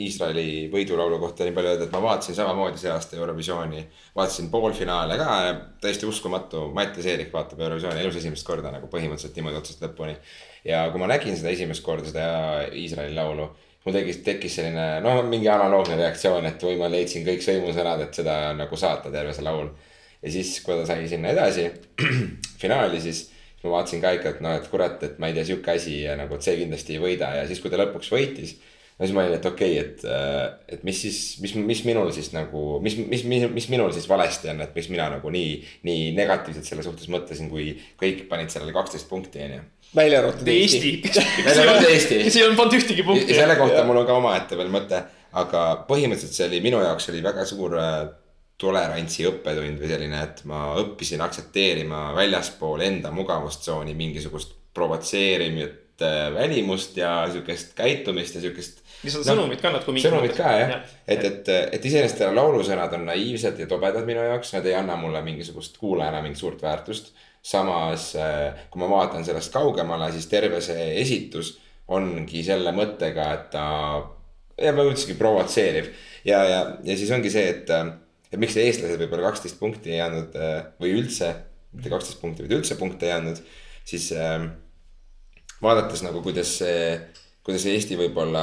Iisraeli võidulaulu kohta nii palju öelda, et ma vaatasin samamoodi see aasta Eurovisiooni. vaatasin poolfinaale ka ja täiesti uskumatu, Mattias Eerik vaatab Eurovisiooni elus esimest korda nagu põhimõtteliselt niimoodi otsast lõpuni. ja kui ma nägin seda esimest korda, seda Iisraeli laulu, mul tekkis, tekkis selline noh, mingi analoogne reaktsioon, et või ma leidsin kõik sõimusõnad, et seda nagu saata terve see laul. ja siis, kui ta sai sinna edasi finaali, siis ma vaatasin ka ikka, et noh, et kurat, et ma ei tea, sihuke asi ja nagu, et see kindlasti ei võida ja siis, kui ta lõpuks võitis. no siis ma olin, et okei okay,, et, et mis siis, mis, mis minul siis nagu, mis, mis, mis, mis minul siis valesti on, et miks mina nagu nii, nii negatiivselt selle suhtes mõtlesin, kui kõik panid sellele kaksteist punkti, onju. välja arvatud Eesti. Eesti. Välja arvatud Eesti. kes ei olnud pannud ühtegi punkti. selle kohta mul on ka omaette veel mõte, aga põhimõtteliselt see oli minu jaoks oli väga suur äh, tolerantsi õppetund või selline, et ma õppisin aktsepteerima väljaspool enda mugavustsooni mingisugust provotseerivat äh, välimust ja sihukest käitumist ja sihukest ja seda sõnumit ka natuke. sõnumid ka jah, et, et, et iseenesest laulusõnad on naiivsed ja tobedad minu jaoks, nad ei anna mulle mingisugust kuulajana mingit suurt väärtust. samas, kui ma vaatan sellest kaugemale, siis terve see esitus ongi selle mõttega, et ta, ja ma ütlesingi provotseeriv ja, ja, ja siis ongi see, et, et miks eestlased võib-olla kaksteist punkti ei andnud või üldse, mitte kaksteist punkti, vaid üldse punkte ei andnud, siis äh, vaadates nagu, kuidas see kuidas Eesti võib-olla,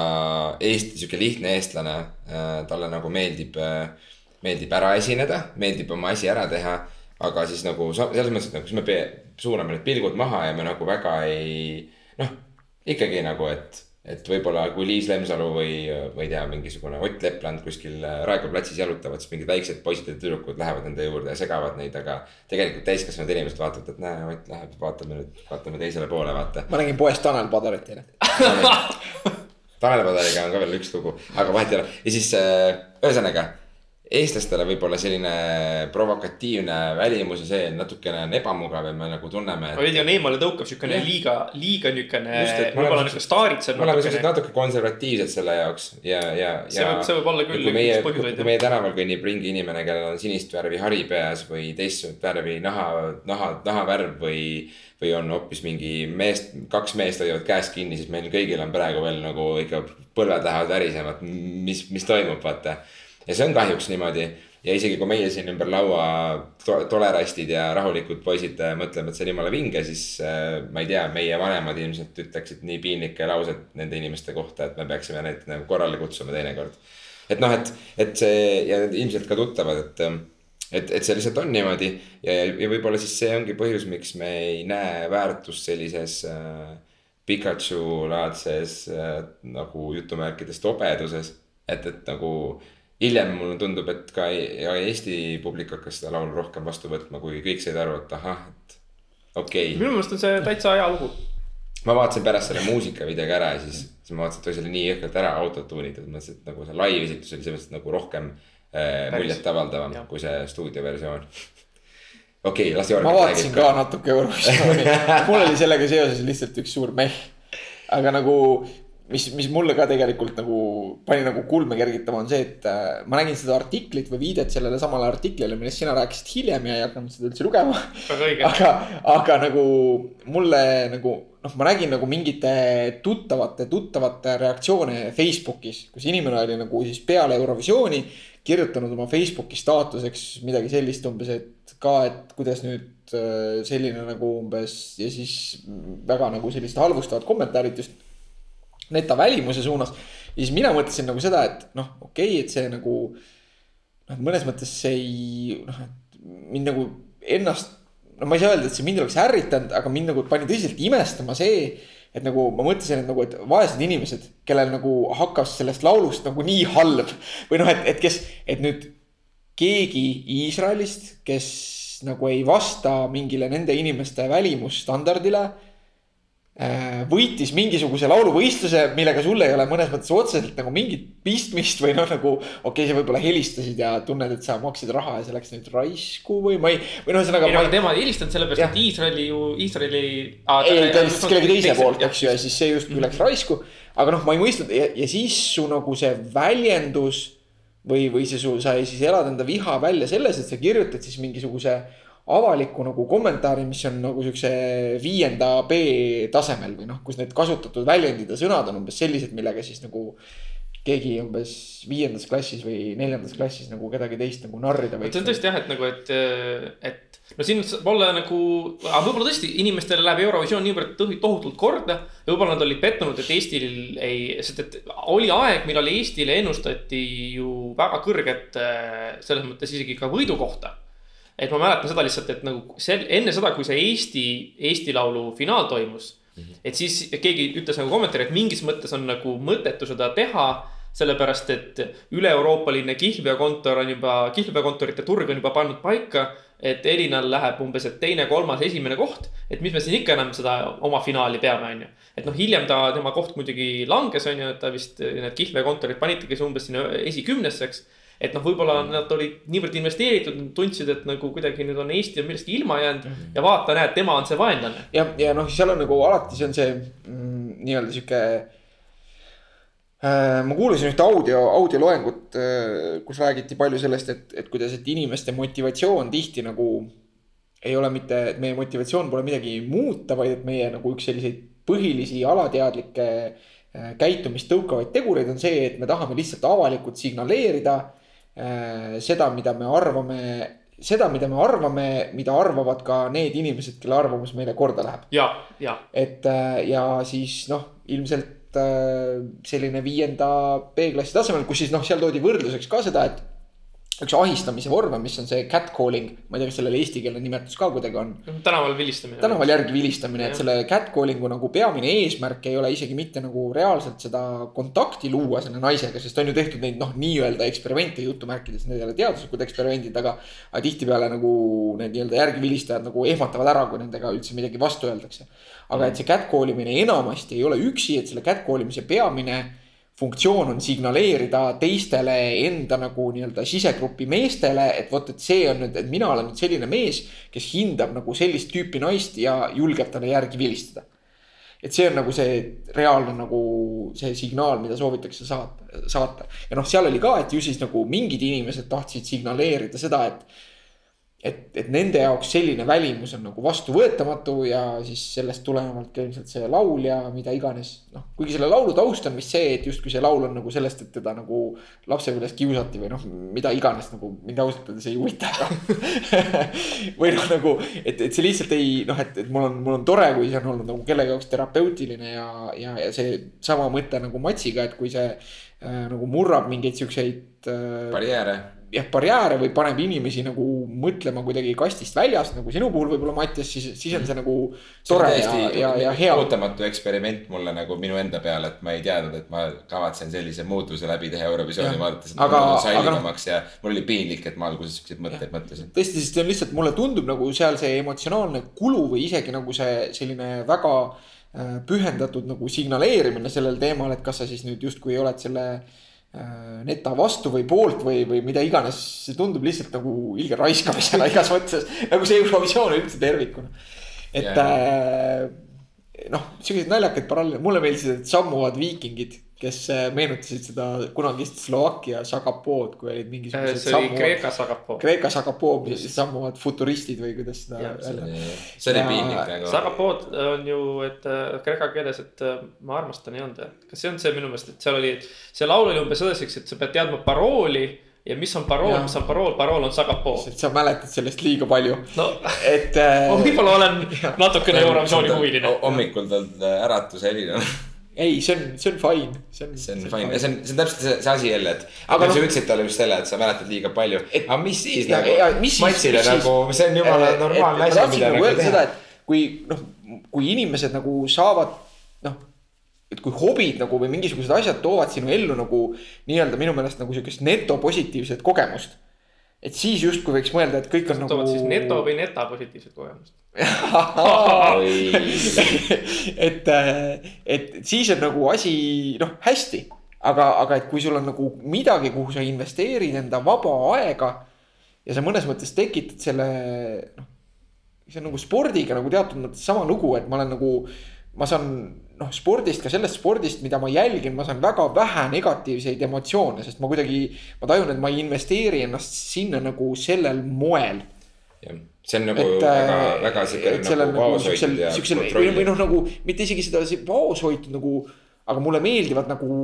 Eesti sihuke lihtne eestlane äh,, talle nagu meeldib äh,, meeldib ära esineda, meeldib oma asi ära teha. aga siis nagu selles mõttes, et nagu siis me suuname need pilgud maha ja me nagu väga ei noh, ikkagi nagu, et, et võib-olla kui Liis Lemsalu või, ma ei tea, mingisugune Ott Lepland kuskil äh, Raekoja platsis jalutavad, siis mingid väiksed poisid ja tüdrukud lähevad nende juurde ja segavad neid, aga tegelikult täiskasvanud inimesed vaatavad, et näe, Ott läheb, vaatame nüüd, vaatame teisele poole, vaata ma nägin poes Tanel Padarit eile. Tanel Padariga on ka veel üks lugu, aga vahet ei ole ja siis äh, ühesõnaga eestlastele võib-olla selline provokatiivne välimus ja see natukene on ebamugav ja me nagu tunneme. veidi on eemale tõukav siukene liiga, liiga niukene et võib-olla niuke staaritsev me oleme siuksed natuke konservatiivsed selle jaoks ja, ja, See ja. võib- see võib olla küll kui meie, kui meie tänaval kõnnib ringi inimene, kellel on sinist värvi hari peas või teistsugust värvi naha, naha, nahavärv või. või on hoopis mingi meest, kaks meest hoiavad käest kinni, siis meil kõigil on praegu veel nagu ikka põlved lähevad värisema, et mis, mis toimub, vaata. Ja see on kahjuks niimoodi. Ja isegi kui meie siin ümber laua to tolerastid ja rahulikud poisid äh, mõtleme, et see on jumala vinge, siis äh, ma ei tea, meie vanemad ilmselt ütleksid nii piinlikke lauseid nende inimeste kohta, et me peaksime neid nagu korrale kutsuma teinekord. et noh, et, et see ja ilmselt ka tuttavad, et, et, et see lihtsalt on niimoodi. Ja, ja võib-olla siis see ongi põhjus, miks me ei näe väärtust sellises äh, Pikachu laadses äh, nagu jutumärkides tobeduses, et, et nagu hiljem mulle tundub, et ka ja Eesti publik hakkas seda laulu rohkem vastu võtma, kui kõik said aru, et ahah, et okei okay.. minu meelest on see täitsa hea lugu. ma vaatasin pärast selle muusikavideoga ära ja siis, siis ma vaatasin, et see oli nii jõhkralt ära autotuunitud, mõtlesin, et nagu see live esitus oli selles mõttes nagu rohkem äh, muljetavaldavam kui see stuudioversioon. okei okay,, las Jörgen ma vaatasin ka. natuke Eurovisiooni, mul oli sellega seoses lihtsalt üks suur meh. aga nagu, mis, mis mulle ka tegelikult nagu pani nagu kulme kergitama, on see, et äh, ma nägin seda artiklit või viidet sellele samale artiklile, millest sina rääkisid hiljem ja ei hakanud seda üldse lugema. aga, aga nagu mulle nagu noh, ma nägin nagu mingite tuttavate, tuttavate reaktsioone Facebookis, kus inimene oli nagu siis peale Eurovisiooni kirjutanud oma Facebooki staatuseks midagi sellist umbes, et ka, et kuidas nüüd äh, selline nagu umbes ja siis väga nagu sellised halvustavad kommentaarid just neta välimuse suunas. ja siis mina mõtlesin nagu seda, et noh, okei okay,, et see nagu noh, mõnes mõttes see ei noh, et mind nagu ennast no ma ei saa öelda, et see mind oleks ärritanud, aga mind nagu pani tõsiselt imestama see, et nagu ma mõtlesin, et nagu, et vaesed inimesed, kellel nagu hakkas sellest laulust nagu nii halb või noh, et, et kes, et nüüd keegi Iisraelist, kes nagu ei vasta mingile nende inimeste välimusstandardile võitis mingisuguse lauluvõistluse, millega sul ei ole mõnes mõttes otseselt nagu mingit pistmist või noh, nagu okei okay,, sa võib-olla helistasid ja tunned, et sa maksid raha ja see läks nüüd raisku või ma ei, või noh, ühesõnaga ei, aga tema ei helistanud sellepärast, et Iisraeli ju, Iisraeli. ei, ta helistas kellegi teise poolt, eks ju, ja siis see justkui läks raisku. aga noh, ma ei mõistnud ja, ja siis su nagu see väljendus või, või see su, sa siis elad enda viha välja selles, et sa kirjutad siis mingisuguse avalikku nagu kommentaari, mis on nagu siukse viienda B tasemel või noh, kus need kasutatud väljendid ja sõnad on umbes sellised, millega siis nagu keegi umbes viiendas klassis või neljandas klassis nagu kedagi teist nagu narrida võiks. see on tõesti jah, et nagu, et, et no siin olla nagu, aga võib-olla tõesti inimestele läheb Eurovisioon niivõrd tohutult korda. ja võib-olla nad olid pettunud, et Eestil ei, sest et oli aeg, millal Eestile ennustati ju väga kõrget selles mõttes isegi ka võidukohta et ma mäletan seda lihtsalt, et nagu sel, enne seda, kui see Eesti, Eesti Laulu finaal toimus mm. -hmm. et siis keegi ütles nagu kommentaari, et mingis mõttes on nagu mõttetu seda teha. sellepärast, et üle-euroopaline kihlveokontor on juba, kihlveokontorite turg on juba pannud paika. et Elinal läheb umbes, et teine, kolmas, esimene koht. et mis me siin ikka enam seda oma finaali peame, on ju. et noh, hiljem ta, tema koht muidugi langes, on ju, et ta vist, need kihlveokontorid panitegi umbes sinna esikümnesse, eks et noh, võib-olla nad olid niivõrd investeeritud, tundsid, et nagu kuidagi nüüd on Eesti on millestki ilma jäänud mm -hmm. ja vaata, näed, tema on see vaenlane. ja, ja noh, seal on nagu alati, see on see mm, nii-öelda sihuke äh,. ma kuulasin ühte audio, audioloengut äh,, kus räägiti palju sellest, et, et kuidas, et inimeste motivatsioon tihti nagu ei ole mitte, et meie motivatsioon pole midagi muuta, vaid et meie nagu üks selliseid põhilisi alateadlikke äh, käitumist tõukavaid tegureid on see, et me tahame lihtsalt avalikult signaleerida seda, mida me arvame, seda, mida me arvame, mida arvavad ka need inimesed, kelle arvamus meile korda läheb. ja, ja. et äh, ja siis noh, ilmselt äh, selline viienda B-klassi tasemel, kus siis noh, seal toodi võrdluseks ka seda, et üks ahistamise vorme, mis on see catcalling, ma ei tea, kas sellel eestikeelne nimetus ka kuidagi on. tänaval vilistamine. tänaval järgi vilistamine, et selle catcalling'u nagu peamine eesmärk ei ole isegi mitte nagu reaalselt seda kontakti luua selle naisega, sest on ju tehtud neid noh, nii-öelda eksperimente jutumärkides, need ei ole teaduslikud eksperimendid, aga. aga tihtipeale nagu need nii-öelda järgi vilistajad nagu ehmatavad ära, kui nendega üldse midagi vastu öeldakse. aga et see catcall imine enamasti ei ole üksi, et selle catcall imise peamine funktsioon on signaleerida teistele enda nagu nii-öelda sisegrupi meestele, et vot, et see on nüüd, et mina olen nüüd selline mees, kes hindab nagu sellist tüüpi naist ja julgeb talle järgi vilistada. et see on nagu see reaalne nagu see signaal, mida soovitakse saata, saata ja noh, seal oli ka, et ju siis nagu mingid inimesed tahtsid signaleerida seda, et et, et nende jaoks selline välimus on nagu vastuvõetamatu ja siis sellest tulenevalt ka ilmselt see laul ja mida iganes. noh, kuigi selle laulu taust on vist see, et justkui see laul on nagu sellest, et teda nagu lapsepõlves kiusati või noh, mida iganes nagu mind ausalt öeldes ei huvita või noh, nagu, et, et see lihtsalt ei noh, et, et mul on, mul on tore, kui see on olnud nagu kellegi jaoks terapeutiline ja, ja, ja see sama mõte nagu Matsiga, et kui see nagu murrab mingeid siukseid äh,. barjääre jah, barjääre või paneb inimesi nagu mõtlema kuidagi kastist väljas, nagu sinu puhul võib-olla, Mattias, siis, siis on see nagu tore see ja, ja, ja hea. ootamatu eksperiment mulle nagu minu enda peale, et ma ei teadnud, et ma kavatsen sellise muutuse läbi teha Eurovisiooni vaadates. aga, aga noh. ja mul oli piinlik, et ma alguses siukseid mõtteid mõtlesin. tõesti, sest see on lihtsalt, mulle tundub nagu seal see emotsionaalne kulu või isegi nagu see selline väga äh, pühendatud nagu signaleerimine sellel teemal, et kas sa siis nüüd justkui oled selle äh, Äh, neta vastu või poolt või, või mida iganes, see tundub lihtsalt nagu ilge raiskamisena igas mõttes, nagu see Eurovisioon üldse tervikuna. et yeah. äh, noh, siuksed naljakad paralleelid, mulle meeldisid, et sammuvad viikingid kes äh, meenutasid seda kunagist Slovakkia Sagapood, kui olid mingisugused. see oli Kreeka Sagapoo. Kreeka Sagapoo, mis sammuvad futuristid või kuidas seda öelda. see oli piinlik nagu. Sagapood on ju, et äh, kreeka keeles, et äh, ma armastan ei olnud, kas see on see minu meelest, et seal oli, see laul oli umbes sedasi, et sa pead teadma parooli ja mis on parool, mis on parool, parool on Sagapoo. sa mäletad sellest liiga palju. no, et äh.... ma võib-olla olen natukene Eurovisiooni huviline. hommikul tal äratus helin on ei, see on, see on fine. see on, see on fine ja see on, see on täpselt see, see asi jälle, et. aga no, sa ütlesid talle just selle, et sa mäletad liiga palju. aga mis siis ja, nagu, Matsile nagu, see on jumala normaalne asi, mida nagu teha. seda, et kui noh, kui inimesed nagu saavad noh et kui hobid nagu või mingisugused asjad toovad sinu ellu nagu nii-öelda minu meelest nagu sihukest netopositiivset kogemust et siis justkui võiks mõelda, et kõik on nagu. toovad siis neto või neta positiivset kogemust et, et siis on nagu asi noh, hästi, aga, aga et kui sul on nagu midagi, kuhu sa investeerid enda vaba aega. ja sa mõnes mõttes tekitad selle noh, see on nagu spordiga nagu teatud mõttes sama lugu, et ma olen nagu, ma saan noh, spordist, ka sellest spordist, mida ma jälgin, ma saan väga vähe negatiivseid emotsioone, sest ma kuidagi. ma tajun, et ma ei investeeri ennast sinna nagu sellel moel. jah, see on nagu et, väga, väga siuke et sellel nagu nagu vaoshoitud ja siuksel või, noh, nagu mitte isegi seda si- vaoshoitud nagu, aga mulle meeldivad nagu,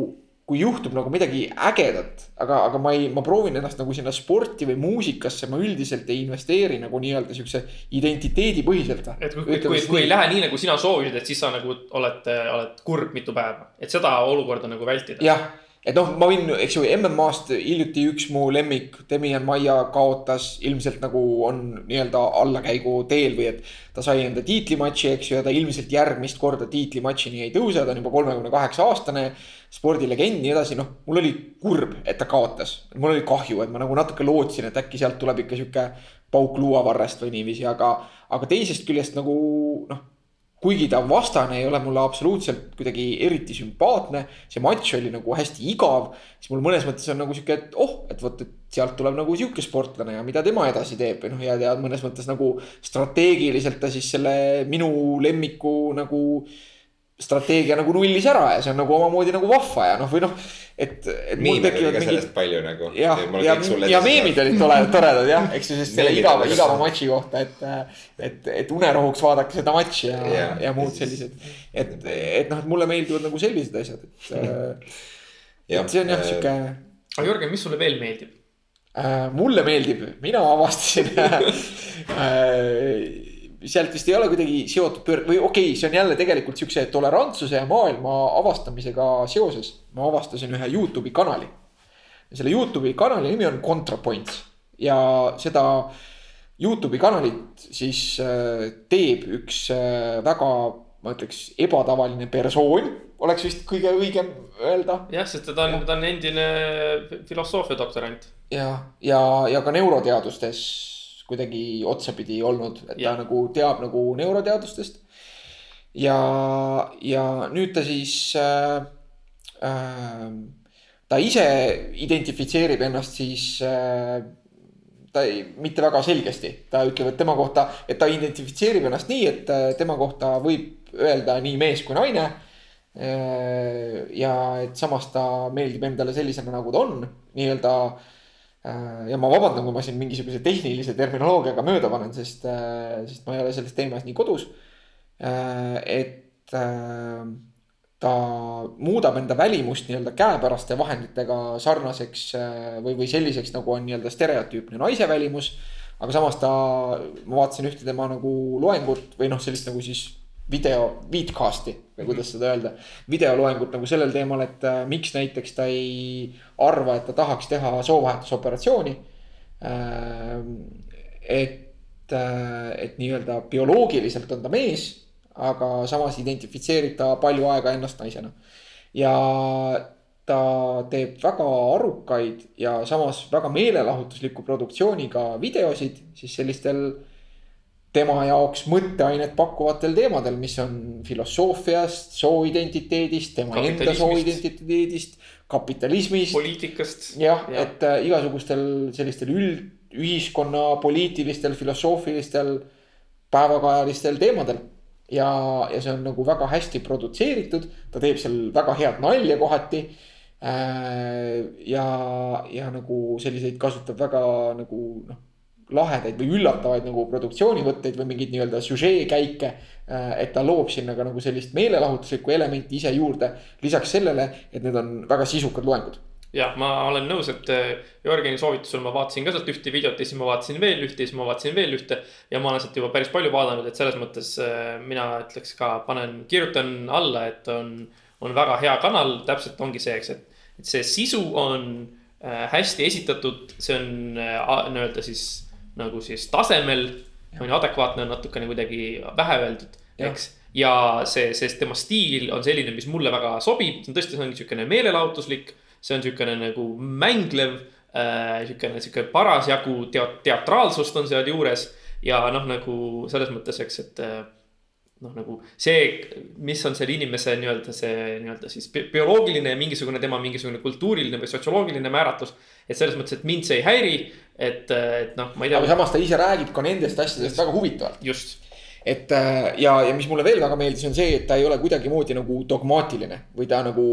kui juhtub nagu midagi ägedat, aga, aga ma ei, ma proovin ennast nagu sinna sporti või muusikasse, ma üldiselt ei investeeri nagu nii-öelda siukse identiteedipõhiselt. et kui, kui, kui, kui ei lähe nii, nagu sina soovisid, et siis sa nagu oled, oled kurb mitu päeva, et seda olukorda nagu vältida. jah, et noh, ma võin, eks ju, MM-ast hiljuti üks mu lemmik, Demian Maia kaotas, ilmselt nagu on nii-öelda allakäigu teel või et ta sai enda tiitlimatši, eks ju, ja ta ilmselt järgmist korda tiitlimatšini ei tõuse, ta on juba kolmekümne kaheksa aastane spordilegend, nii edasi, noh, mul oli kurb, et ta kaotas. mul oli kahju, et ma nagu natuke lootsin, et äkki sealt tuleb ikka sihuke pauk luuavarrest või niiviisi, aga, aga teisest küljest nagu noh kuigi ta vastane ei ole mulle absoluutselt kuidagi eriti sümpaatne, see matš oli nagu hästi igav, siis mul mõnes mõttes on nagu sihuke, et oh, et vot, et sealt tuleb nagu sihuke sportlane ja mida tema edasi teeb või noh, ja, ja mõnes mõttes nagu strateegiliselt ta siis selle minu lemmiku nagu strateegia nagu nullis ära ja see on nagu omamoodi nagu vahva ja noh, või noh, et, et miime oli ka mingid sellest palju nagu. jah, ja, ja meemid olid tore, toredad jah, eks ju, sest selle Meemid igava, igava matši kohta, et, et, et unerohuks vaadake seda matši ja Jah. ja muud sellised. et, et noh, et mulle meeldivad nagu sellised asjad, et, et see on jah, sihuke aga Jörgen, mis sulle veel meeldib? äh,, mulle meeldib, mina avastasin äh, sealt vist ei ole kuidagi seotud pöör- või okei okay,, see on jälle tegelikult siukse tolerantsuse ja maailma avastamisega seoses. ma avastasin ühe Youtube'i kanali. selle Youtube'i kanali nimi on ContraPoints ja seda Youtube'i kanalit siis äh, teeb üks äh, väga, ma ütleks, ebatavaline persoon, oleks vist kõige õigem öelda jah, sest ta on, ta on endine filosoofia doktorant. ja, ja, ja ka neuroteadustes kuidagi otsapidi olnud, et ta Jah. nagu teab nagu neuroteadustest. ja, ja nüüd ta siis äh,. Äh, ta ise identifitseerib ennast siis äh, ta ei, mitte väga selgesti, ta ütleb, et tema kohta, et ta identifitseerib ennast nii, et äh, tema kohta võib öelda nii mees kui naine. ja et samas ta meeldib endale sellisena, nagu ta on, nii-öelda. Ja ma vabandan, kui ma siin mingisuguse tehnilise terminoloogiaga mööda panen, sest, sest ma ei ole selles teemas nii kodus. et äh, ta muudab enda välimust nii-öelda käepäraste vahenditega sarnaseks äh, või, või selliseks, nagu on nii-öelda stereotüüpne naise välimus. aga samas ta, ma vaatasin ühte tema nagu loengut või noh, sellist nagu siis video, vidcast'i või kuidas seda öelda. videoloengut nagu sellel teemal, et äh, miks näiteks ta ei arva, et ta tahaks teha soovahetusoperatsiooni äh,. et, et nii-öelda bioloogiliselt on ta mees, aga samas identifitseerib ta palju aega ennast naisena. ja ta teeb väga arukaid ja samas väga meelelahutusliku produktsiooniga videosid siis sellistel tema jaoks mõtteainet pakkuvatel teemadel, mis on filosoofiast, sooidentiteedist, tema enda sooidentiteedist, kapitalismist. poliitikast. jah ja., et äh, igasugustel sellistel üld, ühiskonna poliitilistel, filosoofilistel, päevakajalistel teemadel. ja, ja see on nagu väga hästi produtseeritud, ta teeb seal väga head nalja kohati. ja, ja nagu selliseid kasutab väga nagu noh, lahedaid või üllatavaid nagu produktsioonivõtteid või mingeid nii-öelda süžeekäike. et ta loob sinna ka nagu sellist meelelahutuslikku elementi ise juurde, lisaks sellele, et need on väga sisukad loengud jah, ma olen nõus, et äh, Jörgeni soovitusel ma vaatasin ka sealt ühte videot ja siis ma vaatasin veel ühte ja siis ma vaatasin veel ühte. ja ma olen sealt juba päris palju vaadanud, et selles mõttes äh, mina ütleks ka, panen, kirjutan alla, et on, on väga hea kanal, täpselt ongi see, eks, et. et see sisu on äh, hästi esitatud, see on äh, nii-öelda siis nagu siis tasemel. on ju, adekvaatne on natukene kuidagi vähe öeldud, eks ja see, see tema stiil on selline, mis mulle väga sobib, see on tõesti, see on siukene meelelahutuslik, see on siukene nagu mänglev äh,, siukene, siuke parasjagu teat-, teatraalsust on sealjuures ja noh, nagu selles mõttes, eks, et äh, noh, nagu see, mis on selle inimese nii-öelda see nii-öelda siis bi- bioloogiline mingisugune tema mingisugune kultuuriline või sotsioloogiline määratlus. Et selles mõttes, et mind see ei häiri, et, et noh, ma ei aga tea, samas ta ise räägib ka nendest asjadest väga huvitavalt. just et äh, ja, ja mis mulle veel väga meeldis, on see, et ta ei ole kuidagimoodi nagu dogmaatiline või ta nagu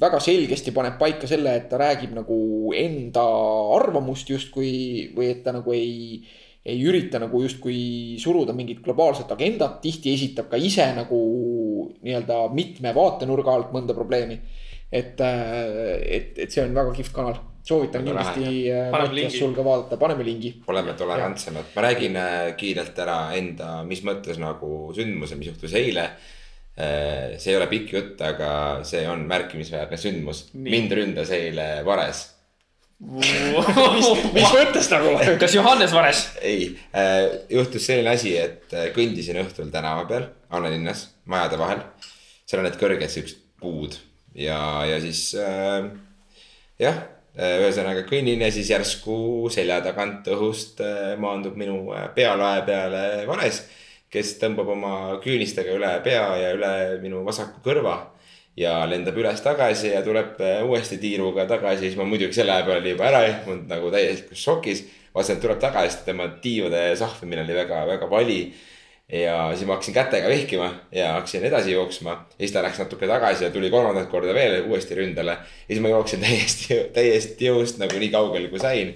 väga selgesti paneb paika selle, et ta räägib nagu enda arvamust justkui või et ta nagu ei, ei ürita nagu justkui suruda mingit globaalset agendat, tihti esitab ka ise nagu nii-öelda mitme vaatenurga alt mõnda probleemi. et, et, et see on väga kihvt kanal soovitan kindlasti äh, Mattias sul ka vaadata, paneme lingi. oleme tolerantsemad, ma räägin äh, kiirelt ära enda, mis mõttes nagu sündmuse, mis juhtus eile. see ei ole pikk jutt, aga see on märkimisväärne sündmus. Mind ründas eile vares. mis, mis mõttes nagu? kas Johannes Vares? ei, juhtus selline asi, et äh, kõndisin õhtul tänava peal Annelinnas, majade vahel. seal on need kõrged siuksed puud ja, ja siis äh, jah, ühesõnaga kõnnin ja siis järsku selja tagant õhust äh, maandub minu äh, pealae peale vares. kes tõmbab oma küünistega üle pea ja üle minu vasaku kõrva ja lendab üles-tagasi ja tuleb äh, uuesti tiiruga tagasi, siis ma muidugi selle peale olin juba ära ehmunud nagu täiesti šokis. vaatasin, et tuleb tagasi, tema tiiude sahvimine oli väga-väga vali. Ja siis ma hakkasin kätega vehkima ja hakkasin edasi jooksma ja siis ta läks natuke tagasi ja tuli kolmandat korda veel uuesti ründele. ja siis ma jooksin täiesti, täiesti jõust nagu nii kaugele kui sain.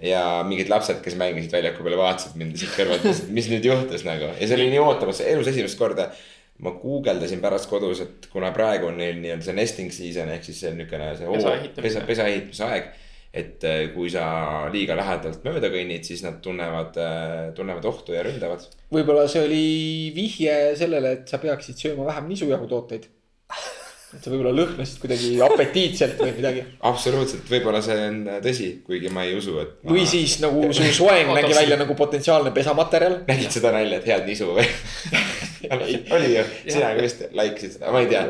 ja mingid lapsed, kes mängisid väljaku peal, vaatasid mind siit kõrvalt, mõtlesid, mis nüüd juhtus nagu ja see oli nii ootamatu, elus esimest korda ma guugeldasin pärast kodus, et kuna praegu on neil nii-öelda see nesting season ehk siis see on niisugune see hoo- pesa, pesa ehitamise aeg. Et äh, kui sa liiga lähedalt mööda kõnnid, siis nad tunnevad, tunnevad ohtu ja ründavad. võib-olla see oli vihje sellele, et sa peaksid sööma vähem nisujahutooteid. et sa võib-olla lõhnasid kuidagi apetiitselt või midagi. absoluutselt, võib-olla see on tõsi, kuigi ma ei usu, et ma.... või siis nagu su soeng nägi välja nagu potentsiaalne pesamaterjal. nägid seda nalja, et head nisu või oli ju, sina vist like isid seda, ma ei tea.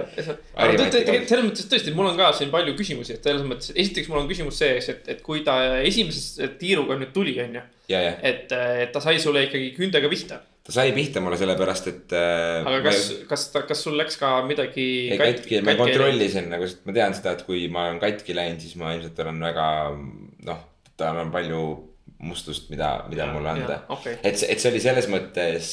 selles mõttes tõesti, mul on ka siin palju küsimusi, et selles mõttes, esiteks mul on küsimus sees, et, et kui ta esimese tiiruga nüüd tuli, on ju. ja, ja et, et ta sai sulle ikkagi kündega pihta. ta sai pihta mulle sellepärast, et äh,. aga kas, kas ta, kas sul läks ka midagi ei katki, ma kontrollisin nagu, sest ma tean seda, et kui ma olen katki läinud, siis ma ilmselt olen väga noh, tal on palju mustust, mida, mida mulle anda. okei, et see, et see oli selles mõttes,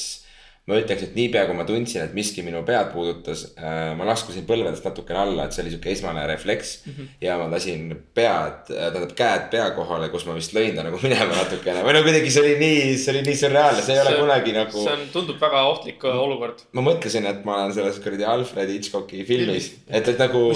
ma ütleks, et niipea kui ma tundsin, et miski minu pead puudutas äh,, ma laskusin põlvedest natukene alla, et see oli sihuke esmane refleks mm. -hmm. ja ma lasin pead, tähendab käed pea kohale, kus ma vist lõin ta nagu minema natukene või no kuidagi see oli nii, see oli nii sürreaalne, see ei ole See- kunagi nagu see on, tundub väga ohtlik äh, olukord. ma mõtlesin, et ma olen selles kuradi Alfred Hitchcocki filmis, et, et nagu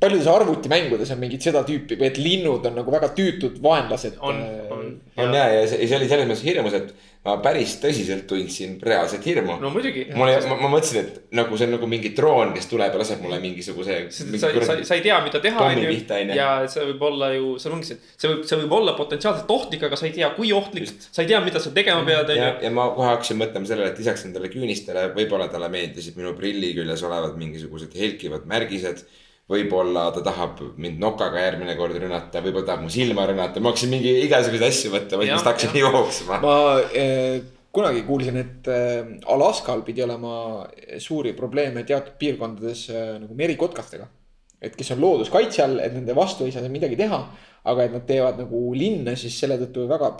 paljudes arvutimängudes on mingid seda tüüpi, et linnud on nagu väga tüütud vaenlased. on, on. on ja, ja see, see oli selles mõttes hirmus, et ma päris tõsiselt tundsin reaalset hirmu no muidugi. mul ei, ma, ma mõtlesin, et nagu see on nagu mingi droon, kes tuleb ja laseb mulle mingisuguse. sa, sa, sa ei tea, mida teha, pommi on ju pihta, on ju.. ja see võib olla ju, see ongi see, see võib, see võib olla potentsiaalselt ohtlik, aga sa ei tea, kui ohtlik. sa ei tea, mida sa tegema pead, on ja ju., ja ma kohe hakkasin mõtlema sellele, et lisaks nendele küünistele võib-olla talle meeldisid minu prilli küljes olevad mingisugused helkivad märgised. Võib-olla ta tahab mind nokaga järgmine kord rünnata, võib-olla tahab mu silma rünnata, ma hakkasin mingi igasuguseid asju mõtlema, siis ma hakkasin jooksma. ma eh, kunagi kuulsin, et eh, Alaskal pidi olema suuri probleeme teatud piirkondades eh, nagu merikotkastega. et kes on looduskaitse all, et nende vastu ei saa midagi teha, aga et nad teevad nagu linna siis selle tõttu väga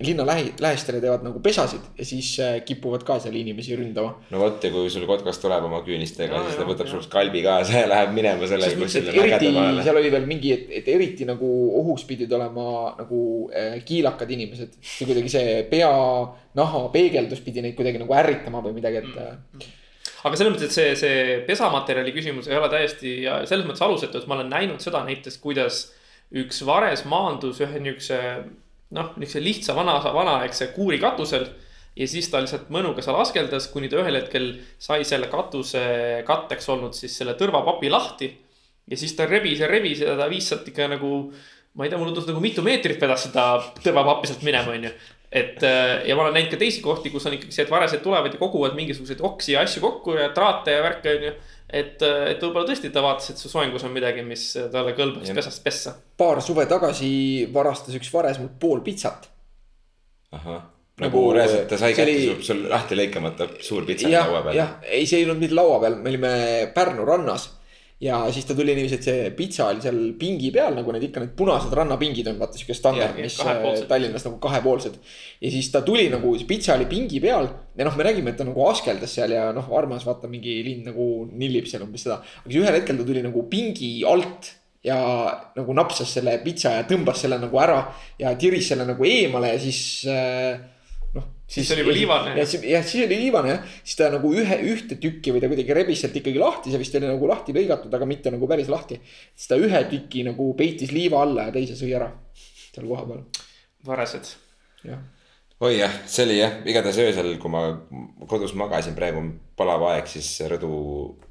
linna lähi, lähestele teevad nagu pesasid ja siis eh, kipuvad ka seal inimesi ründama. no vot ja kui sul kotkas tuleb oma küünistega, siis ta võtab sul kalbi kaasa ja läheb minema selle selles mõttes, et kuskile mägede eriti vahele. seal oli veel mingi, et, et eriti nagu ohus pidid olema nagu äh, kiilakad inimesed. see kuidagi see pea, naha peegeldus pidi neid kuidagi nagu ärritama või midagi, et mm.. aga selles mõttes, et see, see pesamaterjali küsimus ei ole täiesti ja selles mõttes alusetu, et ma olen näinud seda näiteks, kuidas üks vares maandus ühe niisuguse noh, niisuguse lihtsa vana, vanaaegse kuuri katusel ja siis ta lihtsalt mõnuga seal askeldas, kuni ta ühel hetkel sai selle katuse katteks olnud siis selle tõrvapapi lahti. ja siis ta rebis ja rebis ja ta viis sealt ikka nagu, ma ei tea, mulle tundus nagu mitu meetrit vedas seda tõrvapappi sealt minema, onju. et ja ma olen näinud ka teisi kohti, kus on ikkagi see, et varesed tulevad ja koguvad mingisuguseid oksi ja asju kokku ja traate ja värke, onju. et, et võib-olla tõesti ta vaatas, et su soengus on midagi, mis talle kõlbaks pesast pessa. paar suve tagasi varastas üks vares mult pool pitsat. ahah, Nagu, nagu reaalselt ta sai kätte oli- sul, lahti lõikamata suur pitsa laua, peal. jah, ei, see ei olnud mitte laua peal, me olime Pärnu rannas. Ja siis ta tuli niiviisi, et see pitsa oli seal pingi peal, nagu need ikka need punased rannapingid on, vaata sihuke standard, mis äh, Tallinnas nagu kahepoolsed. ja siis ta tuli nagu, see pitsa oli pingi peal ja noh, me nägime, et ta nagu askeldas seal ja noh, armas vaata mingi lind nagu nillib seal umbes seda. aga siis ühel hetkel ta tuli nagu pingi alt ja nagu napsas selle pitsa ja tõmbas selle nagu ära ja tiris selle nagu eemale ja siis äh, Siis oli juba liivane. jah, siis oli liivane jah, siis ta nagu ühe, ühte tükki või ta kuidagi rebis sealt ikkagi lahti, see vist oli nagu lahti lõigatud, aga mitte nagu päris lahti. siis ta ühe tüki nagu peitis liiva alla ja teise sõi ära seal kohapeal, varased. jah. oi jah, see oli jah, igatahes öösel, kui ma kodus magasin, praegu on palav aeg, siis rõdu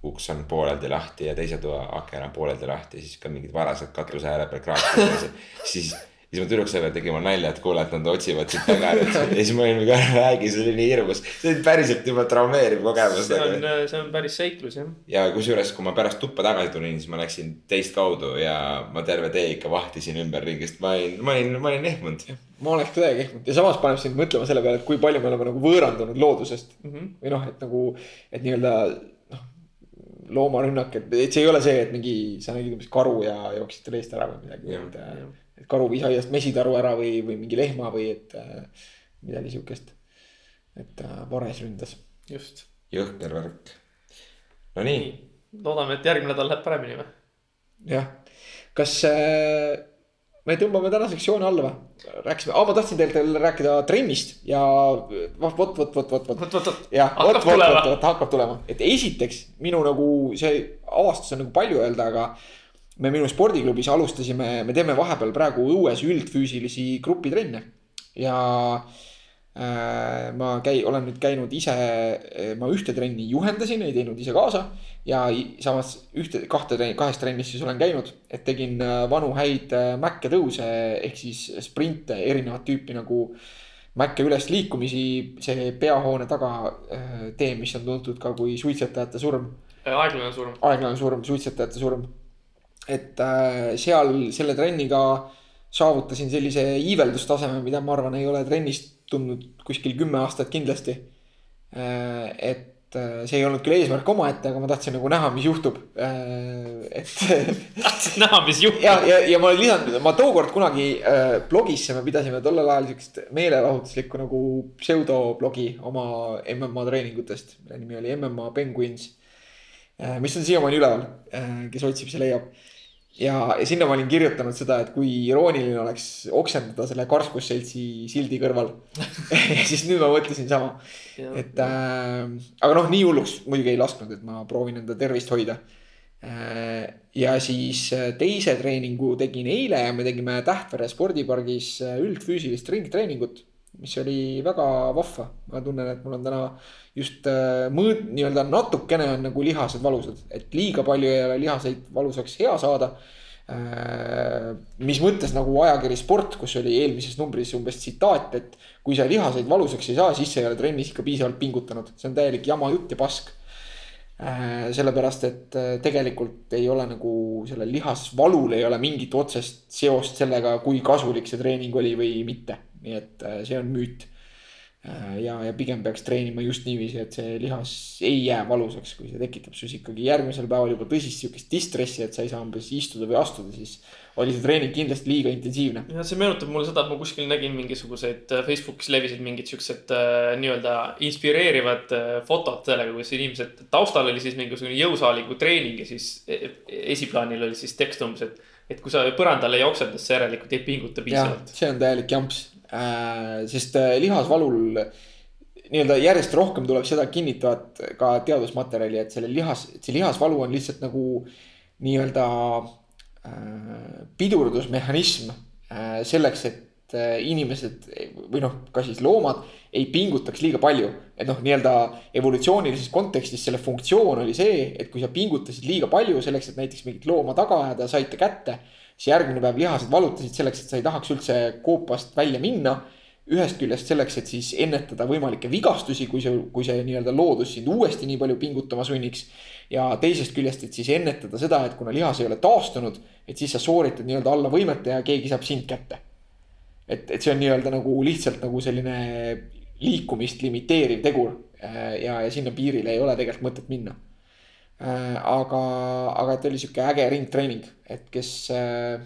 uks on pooleldi lahti ja teise toa aken on pooleldi lahti, siis ka mingid varased katuse ääre peal kraaksid. siis, siis ma tüdruksõber peal tegi mulle nalja, et kuule, et nad otsivad siit taga ja siis ma olin ära räägi, see oli nii hirmus. see oli päriselt juba traumeeriv kogemus see on nagu., see on päris seiklus jah. ja kusjuures, kui ma pärast tuppa tagasi tulin, siis ma läksin teist kaudu ja ma terve tee ikka vahtisin ümberringi, sest ma olin, ma olin, ma olin ehmunud. ma oleks ka täiega ehmunud ja samas paneb sind mõtlema selle peale, et kui palju me oleme nagu võõrandunud loodusest Mm -hmm. või noh, et nagu, et nii-öelda noh, loomarünnak, et, et see ei ole see, et mingi sa nägid umbes karu ja jooksid talle eest ära või midagi, et karu viis aiast mesitaru ära või, või mingi lehma või et äh, midagi siukest. et äh, vares ründas. just. jõhker värk. Nonii, nii, loodame, et järgmine nädal läheb paremini või? jah, kas äh, me tõmbame tänaseks joone alla või? rääkisime, aa ma tahtsin teilt veel rääkida trennist ja vot, vot, vot, vot, vot, vot vot, vot, vot. jah, vot, vot, tulema. vot, vot hakkab tulema, et esiteks minu nagu see avastus on nagu palju öelda, aga. Me minu spordiklubis alustasime, me teeme vahepeal praegu õues üldfüüsilisi grupitrenne ja äh, ma käi-, olen nüüd käinud ise, ma ühte trenni juhendasin, ei teinud ise kaasa ja samas ühte, kahte, kahes trennis siis olen käinud, et tegin äh, vanu häid äh, mäkke tõuse ehk siis sprinte, erinevat tüüpi nagu mäkke üles liikumisi, see peahoone taga äh, tee, mis on tuntud ka kui suitsetajate surm, aeglane surm. aeglane surm, suitsetajate surm. Et äh, seal selle trenniga saavutasin sellise iiveldustaseme, mida ma arvan, ei ole trennis tundnud kuskil kümme aastat kindlasti. et äh, see ei olnud küll eesmärk omaette, aga ma tahtsin nagu näha, mis juhtub. et tahtsid näha, mis ja, juhtub. ja, ja ma olen lisanud, ma tookord kunagi äh, blogisse me pidasime tollel ajal siukest meelelahutuslikku nagu pseudoblogi oma MMA treeningutest, mille nimi oli MMA Penguins äh,. mis on siiamaani üleval äh,, kes otsib, see leiab. ja, ja sinna ma olin kirjutanud seda, et kui irooniline oleks oksendada selle karskusseltsi sildi kõrval. siis nüüd ma mõtlesin sama, et äh, aga noh, nii hulluks muidugi ei lasknud, et ma proovin enda tervist hoida äh,. ja siis äh, teise treeningu tegin eile ja me tegime Tähtvere spordipargis äh, üldfüüsilist ringtreeningut, mis oli väga vahva. ma tunnen, et mul on täna just äh, mõõt-, nii-öelda natukene on nagu lihased valusad, et liiga palju ei ole lihaseid valusaks hea saada äh, mis mõttes nagu ajakiri Sport, kus oli eelmises numbris umbes tsitaat, et kui sa lihaseid valusaks ei saa, siis sa ei ole trennis ikka piisavalt pingutanud, see on täielik jama jutt ja pask. sellepärast, et äh, tegelikult ei ole nagu sellel lihasvalul ei ole mingit otsest seost sellega, kui kasulik see treening oli või mitte, nii et äh, see on müüt. ja, ja pigem peaks treenima just niiviisi, et see lihas ei jää valusaks, kui see tekitab sinus ikkagi järgmisel päeval juba tõsist sihukest distressi, et sa ei saa umbes istuda või astuda, siis oli see treening kindlasti liiga intensiivne. ja see meenutab mulle seda, et ma kuskil nägin mingisuguseid äh, Facebookis levisid mingid siuksed äh, nii-öelda inspireerivad äh, fotod sellega, kus inimesed, taustal oli siis mingisugune jõusaaliku treening ja siis e- esiplaanil oli siis tekst umbes, et. et kui sa põrandale jooksed, siis järelikult ei pinguta jah, piisavalt. see on täielik jamps äh,, sest äh, lihasvalul nii-öelda järjest rohkem tuleb seda kinnitavat ka teadusmaterjali, et selle lihas, see lihasvalu on lihtsalt nagu nii-öelda äh, pidurdusmehhanism äh, selleks, et äh, inimesed või noh, ka siis loomad ei pingutaks liiga palju. et noh, nii-öelda evolutsioonilises kontekstis selle funktsioon oli see, et kui sa pingutasid liiga palju selleks, et näiteks mingit looma taga ajada, saite kätte. Siis järgmine päev lihased valutasid selleks, et sa ei tahaks üldse koopast välja minna ühest küljest selleks, et siis ennetada võimalikke vigastusi, kui see, kui see nii-öelda loodus sind uuesti nii palju pingutama sunniks. ja teisest küljest, et siis ennetada seda, et kuna lihas ei ole taastunud, et siis sa sooritad nii-öelda alla võimete ja keegi saab sind kätte. et, et see on nii-öelda nagu lihtsalt nagu selline liikumist limiteeriv tegur ja, ja sinna piirile ei ole tegelikult mõtet minna. aga, aga et oli sihuke äge ringtreening, et kes äh,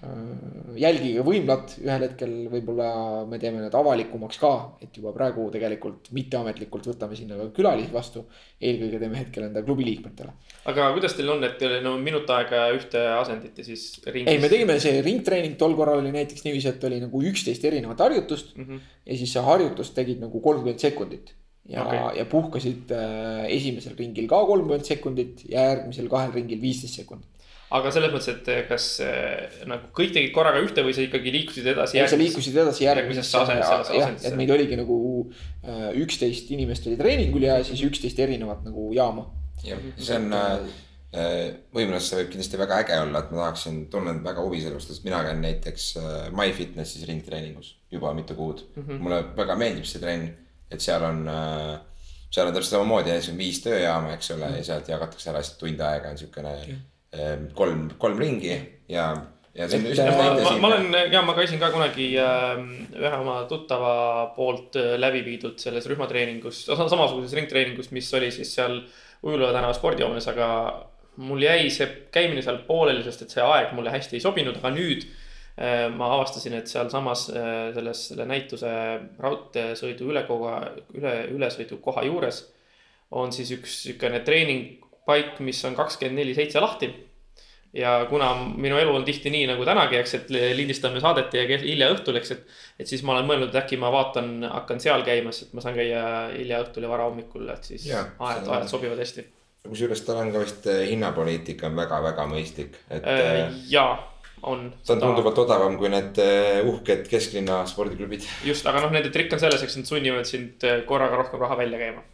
äh, jälgige võimlat, ühel hetkel võib-olla me teeme need avalikumaks ka, et juba praegu tegelikult mitteametlikult võtame sinna ka külalisi vastu. eelkõige teeme hetkel enda klubi liikmetele. aga kuidas teil on, et teil no minut aega ühte asendit ja siis ringis? ei, me tegime see ringtreening, tol korral oli näiteks niiviisi, et oli nagu üksteist erinevat harjutust mm. -hmm. ja siis see harjutus tegid nagu kolmkümmend sekundit ja okay., ja puhkasid äh, esimesel ringil ka kolmkümmend sekundit ja järgmisel kahel ringil viisteist sekundit aga selles mõttes, et eh, kas eh, nagu kõik tegid korraga ühte või sa ikkagi liikusid edasi? sa liikusid edasi järgmisesse asendisse, jah, et meid oligi nagu äh, üksteist inimest oli treeningul ja siis üksteist erinevat nagu jaama. jah, see on äh, võimalus, see võib kindlasti väga äge olla, et ma tahaksin, tunnen väga huvi sellest, sest mina käin näiteks äh, MyFitnesse'is ringtreeningus juba mitu kuud mm. -hmm. mulle väga meeldib see trenn, et seal on äh, seal on täpselt samamoodi, viis tööjaama, eks ole mm, ja sealt jagatakse ära lihtsalt tund aega on siukene -hmm Ehm, kolm, kolm ringi ja, ja see on üsna ma, ma, ma olen ja ma käisin ka kunagi äh, ühe oma tuttava poolt äh, läbi viidud selles rühmatreeningus, samasuguses ringtreeningus, mis oli siis seal Ujula tänava spordihoones, aga mul jäi see käimine seal pooleli, sest et see aeg mulle hästi ei sobinud, aga nüüd äh, ma avastasin, et sealsamas äh, selles, selle näituse raudteesõidu ülekoha, üle, ülesõidukoha juures on siis üks niisugune treening paik, mis on kakskümmend neli seitse lahti. ja kuna minu elu on tihti nii nagu tänagi, eks, et lindistame saadet ja hilja õhtul, eks, et. et siis ma olen mõelnud, et äkki ma vaatan, hakkan seal käimas, et ma saan käia hilja õhtul ja varahommikul, et siis ajad, ajad sobivad hästi. kusjuures tal on ka vist eh, hinnapoliitika on väga-väga mõistlik, et äh,. Jaa on. see on tunduvalt odavam kui need uhked kesklinna spordiklubid. just, aga noh, nende trikk on selles, eks nad sunnivad sind korraga rohkem raha välja käima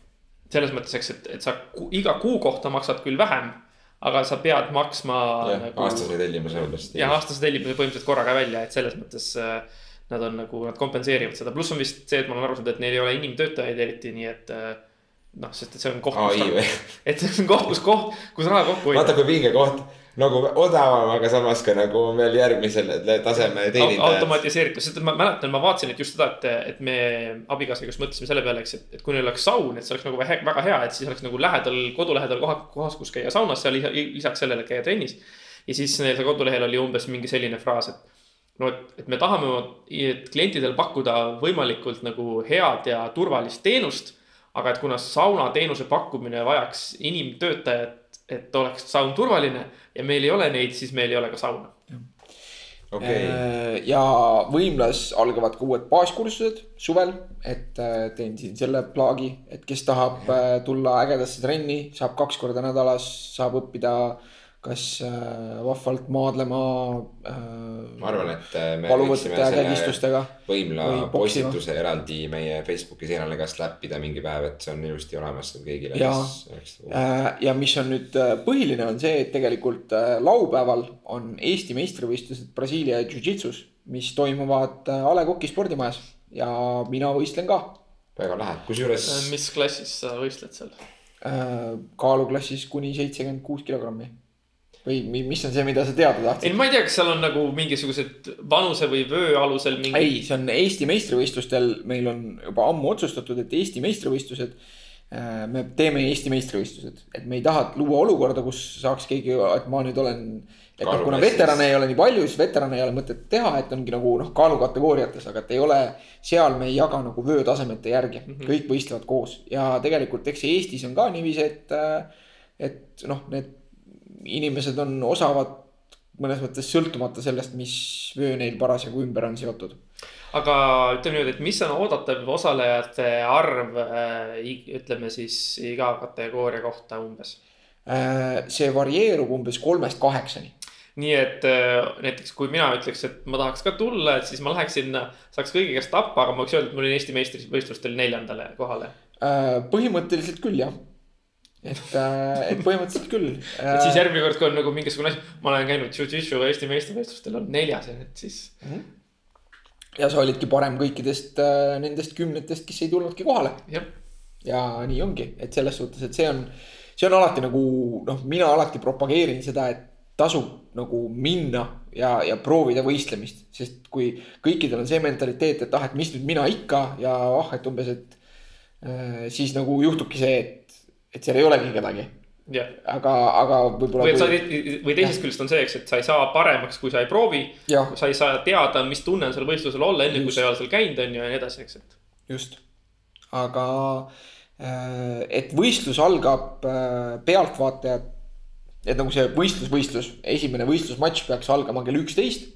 selles mõttes, eks, et, et sa iga kuu kohta maksad küll vähem, aga sa pead maksma. Nagu, aastase tellimuse umbes. jah, aastase tellimuse põhimõtteliselt korraga välja, et selles mõttes äh, nad on nagu, nad kompenseerivad seda, pluss on vist see, et ma olen aru saanud, et neil ei ole inimtöötajaid eriti, nii et noh, sest et see on koht. et see on koht, kus koht, kus raha kokku hoida. vaata kui vinge koht nagu odavam, aga samas ka nagu veel järgmisele taseme teenindajad. automatiseeritud, sest ma mäletan, ma vaatasin, et just seda, et, et me abikaasaga just mõtlesime selle peale, eks, et, et kui neil oleks saun, et see oleks nagu väga hea, et siis oleks nagu lähedal, kodu lähedal koha, kohas, kus käia saunas, seal lisaks sellele käia trennis. ja siis neil seal kodulehel oli umbes mingi selline fraas, et no et, et me tahame, et klientidel pakkuda võimalikult nagu head ja turvalist teenust. aga et kuna saunateenuse pakkumine vajaks inimtöötajat et oleks saun turvaline ja meil ei ole neid, siis meil ei ole ka sauna. Okay. Äh, ja võimlas algavad ka uued baaskursused suvel, et äh, teen siin selle plaagi, et kes tahab äh, tulla ägedasse trenni, saab kaks korda nädalas, saab õppida äh, kas äh, vahvalt maadlema äh,. ma arvan, et äh, me võiksime selle võimla postituse eraldi meie Facebooki seinale ka slappida mingi päev, et see on ilusti olemas kõigile. ja, äh, ja mis on nüüd põhiline, on see, et tegelikult laupäeval on Eesti meistrivõistlused Brasiilia Jiu-Jitsus, mis toimuvad A Le Coq'i spordimajas ja mina võistlen ka. väga lahe, kusjuures. mis klassis sa võistled seal kaaluklassis kuni seitsekümmend kuus kilogrammi või mis on see, mida sa teada tahtsid? ei, ma ei tea, kas seal on nagu mingisugused vanuse või vöö alusel mingi. ei, see on Eesti meistrivõistlustel, meil on juba ammu otsustatud, et Eesti meistrivõistlused. Äh, me teeme Eesti meistrivõistlused, et me ei taha luua olukorda, kus saaks keegi, et ma nüüd olen. et noh, kuna veterane ei ole nii palju, siis veterane ei ole mõtet teha, et ongi nagu noh, kaalukategooriates, aga et ei ole. seal me ei jaga nagu vöötasemete järgi mm, -hmm. kõik võistlevad koos ja tegelikult, eks Eestis on ka niiviisi, et. Äh, et noh, need inimesed on osavad mõnes mõttes sõltumata sellest, mis vöö neil parasjagu ümber on seotud. aga ütleme niimoodi, et mis on oodatav osalejate arv, äh, ütleme siis iga kategooria kohta umbes? Äh, see varieerub umbes kolmest kaheksani nii et äh, näiteks kui mina ütleks, et ma tahaks ka tulla, et siis ma läheks sinna, saaks kõigi käest tappa, aga ma võiks öelda, et ma olin Eesti meistrivõistlustel neljandale kohale. põhimõtteliselt küll jah et, äh, et põhimõtteliselt küll. et siis järgmine kord, kui on nagu mingisugune asi, ma olen käinud Jiu-Jitsu Eesti meistrivõistlustel on neljas, et siis mm. -hmm. ja sa olidki parem kõikidest äh, nendest kümnetest, kes ei tulnudki kohale. ja nii ongi, et selles suhtes, et see on, see on alati nagu noh, mina alati propageerin seda, et tasub nagu minna ja, ja proovida võistlemist, sest kui kõikidel on see mentaliteet, et ah, et mis nüüd mina ikka ja ah, et umbes, et äh, siis nagu juhtubki see, et et seal ei olegi kedagi. aga, aga võib-olla või kui..., või teisest küljest on see, eks, et sa ei saa paremaks, kui sa ei proovi. sa ei saa teada, mis tunne on seal võistlusel olla, enne kui Just. sa ei ole seal käinud, on ju, ja nii edasi, eks, et. just, aga äh, et võistlus algab äh, pealtvaatajad, et nagu see võistlus, võistlus, esimene võistlusmatš peaks algama kell üksteist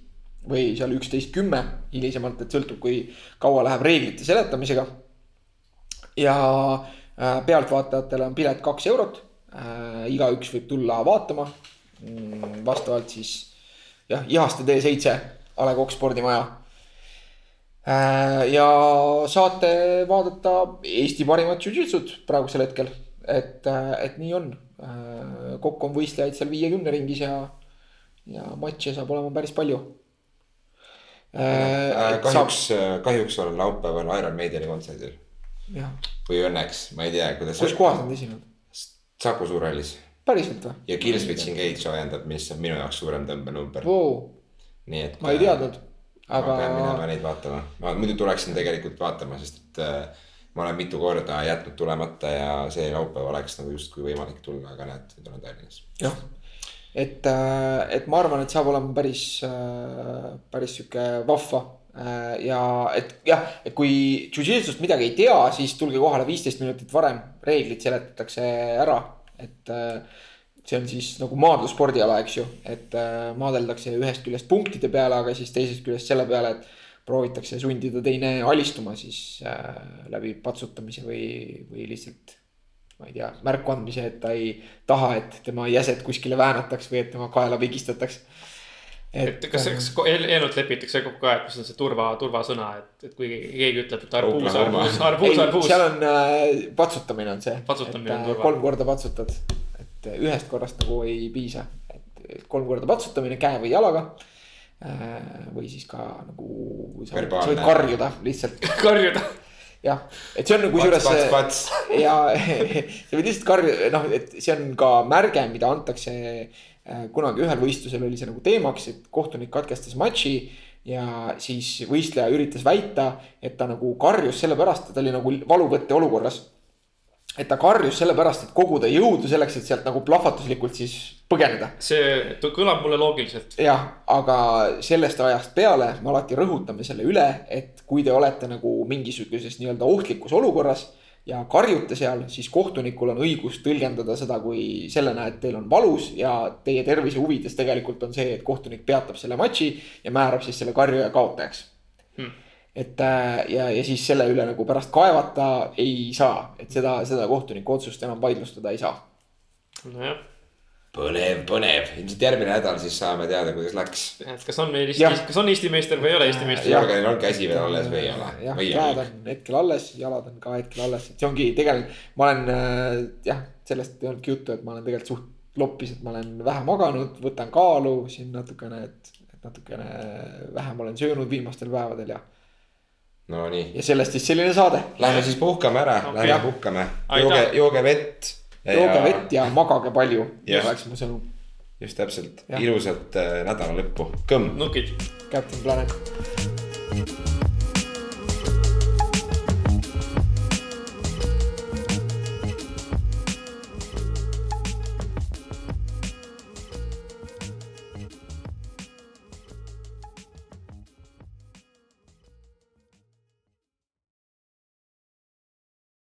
või seal üksteist kümme hilisemalt, et sõltub, kui kaua läheb reeglite seletamisega. ja äh, pealtvaatajatele on pilet kaks eurot. Äh,, igaüks võib tulla vaatama. Mm, vastavalt siis jah, Ihaste tee seitse, A Le Coq spordimaja. Äh, ja saate vaadata Eesti parimat jujitsut praegusel hetkel, et, et nii on. kokku on võistlejaid seal viiekümne ringis ja, ja matše saab olema päris palju. Äh, kahjuks, kahjuks olen laupäeval Iron Maideni kontserdil või õnneks, ma ei tea, kuidas. kus kohas nad esinevad? Saku Suurhallis päriselt või? ja Killswitch Engage soojendab, mis on minu jaoks suurem tõmbenumber, Voo, nii et. ma ei teadnud, aga. ma pean minema neid vaatama, ma muidu tuleksin tegelikult vaatama, sest et äh, ma olen mitu korda jätnud tulemata ja see laupäev oleks nagu justkui võimalik tulla, aga näed, nüüd olen Tallinnas. jah, et, et ma arvan, et saab olema päris, päris sihuke vahva. Ja et jah, et kui jujitsust midagi ei tea, siis tulge kohale viisteist minutit varem, reeglid seletatakse ära, et äh, see on siis nagu maadlusspordiala, eks ju, et äh, maadeldakse ühest küljest punktide peale, aga siis teisest küljest selle peale, et proovitakse sundida teine alistuma siis äh, läbi patsutamise või, või lihtsalt ma ei tea, märku andmise, et ta ei taha, et tema jäset kuskile väänataks või et tema kaela pigistataks. Et kas, kas ko- eel- eelnevalt lepitakse kokku ka, et mis on see turva, turvasõna, et, et kui keegi ütleb, et arbuus, arbuus, arbuus, arbuus. seal on äh, patsutamine on see. Patsutamine on turva. kolm korda patsutad, et äh, ühest korrast nagu ei piisa, et kolm korda patsutamine käe või jalaga äh,. või siis ka nagu sa, sa võid karjuda lihtsalt karjuda. jah, et see on nagu pats, kusjuures pats, pats. ja sa võid lihtsalt karjuda, noh, et see on ka märge, mida antakse äh, kunagi ühel võistlusel oli see nagu teemaks, et kohtunik katkestas matši ja siis võistleja üritas väita, et ta nagu karjus sellepärast, et ta oli nagu valuvõtte olukorras. et ta karjus sellepärast, et koguda jõudu selleks, et sealt nagu plahvatuslikult siis põgeneda see kõlab mulle loogiliselt. jah, aga sellest ajast peale me alati rõhutame selle üle, et kui te olete nagu mingisuguses nii-öelda ohtlikus olukorras ja karjute seal, siis kohtunikul on õigus tõlgendada seda kui sellena, et teil on valus ja teie tervise huvides tegelikult on see, et kohtunik peatab selle matši ja määrab siis selle karjuja kaotajaks Hmm. et äh, ja, ja siis selle üle nagu pärast kaevata ei saa, et seda, seda kohtuniku otsust enam vaidlustada ei saa. nojah, põnev, põnev, ilmselt järgmine nädal siis saame teada, kuidas läks. et kas on meil Eesti kas on Eesti meister või ei ole Eesti meister. Jörgenil on käsi veel alles või ei ole? jah, või käed on? hetkel alles, jalad on ka hetkel alles, et see ongi tegelikult, ma olen äh, jah, sellest ei olnudki juttu, et ma olen tegelikult suht loppis, et ma olen vähe maganud, võtan kaalu siin natukene, et, et natukene vähem olen söönud viimastel päevadel ja, Nonii, ja sellest siis selline saade. lähme siis puhkame ära okay., lähme puhkame, jooge, jooge vett. Jooge vett ja magage palju, oleks mu sõnum. just täpselt, ilusat äh, nädala lõppu, kõmm. nukid. Captain Planet.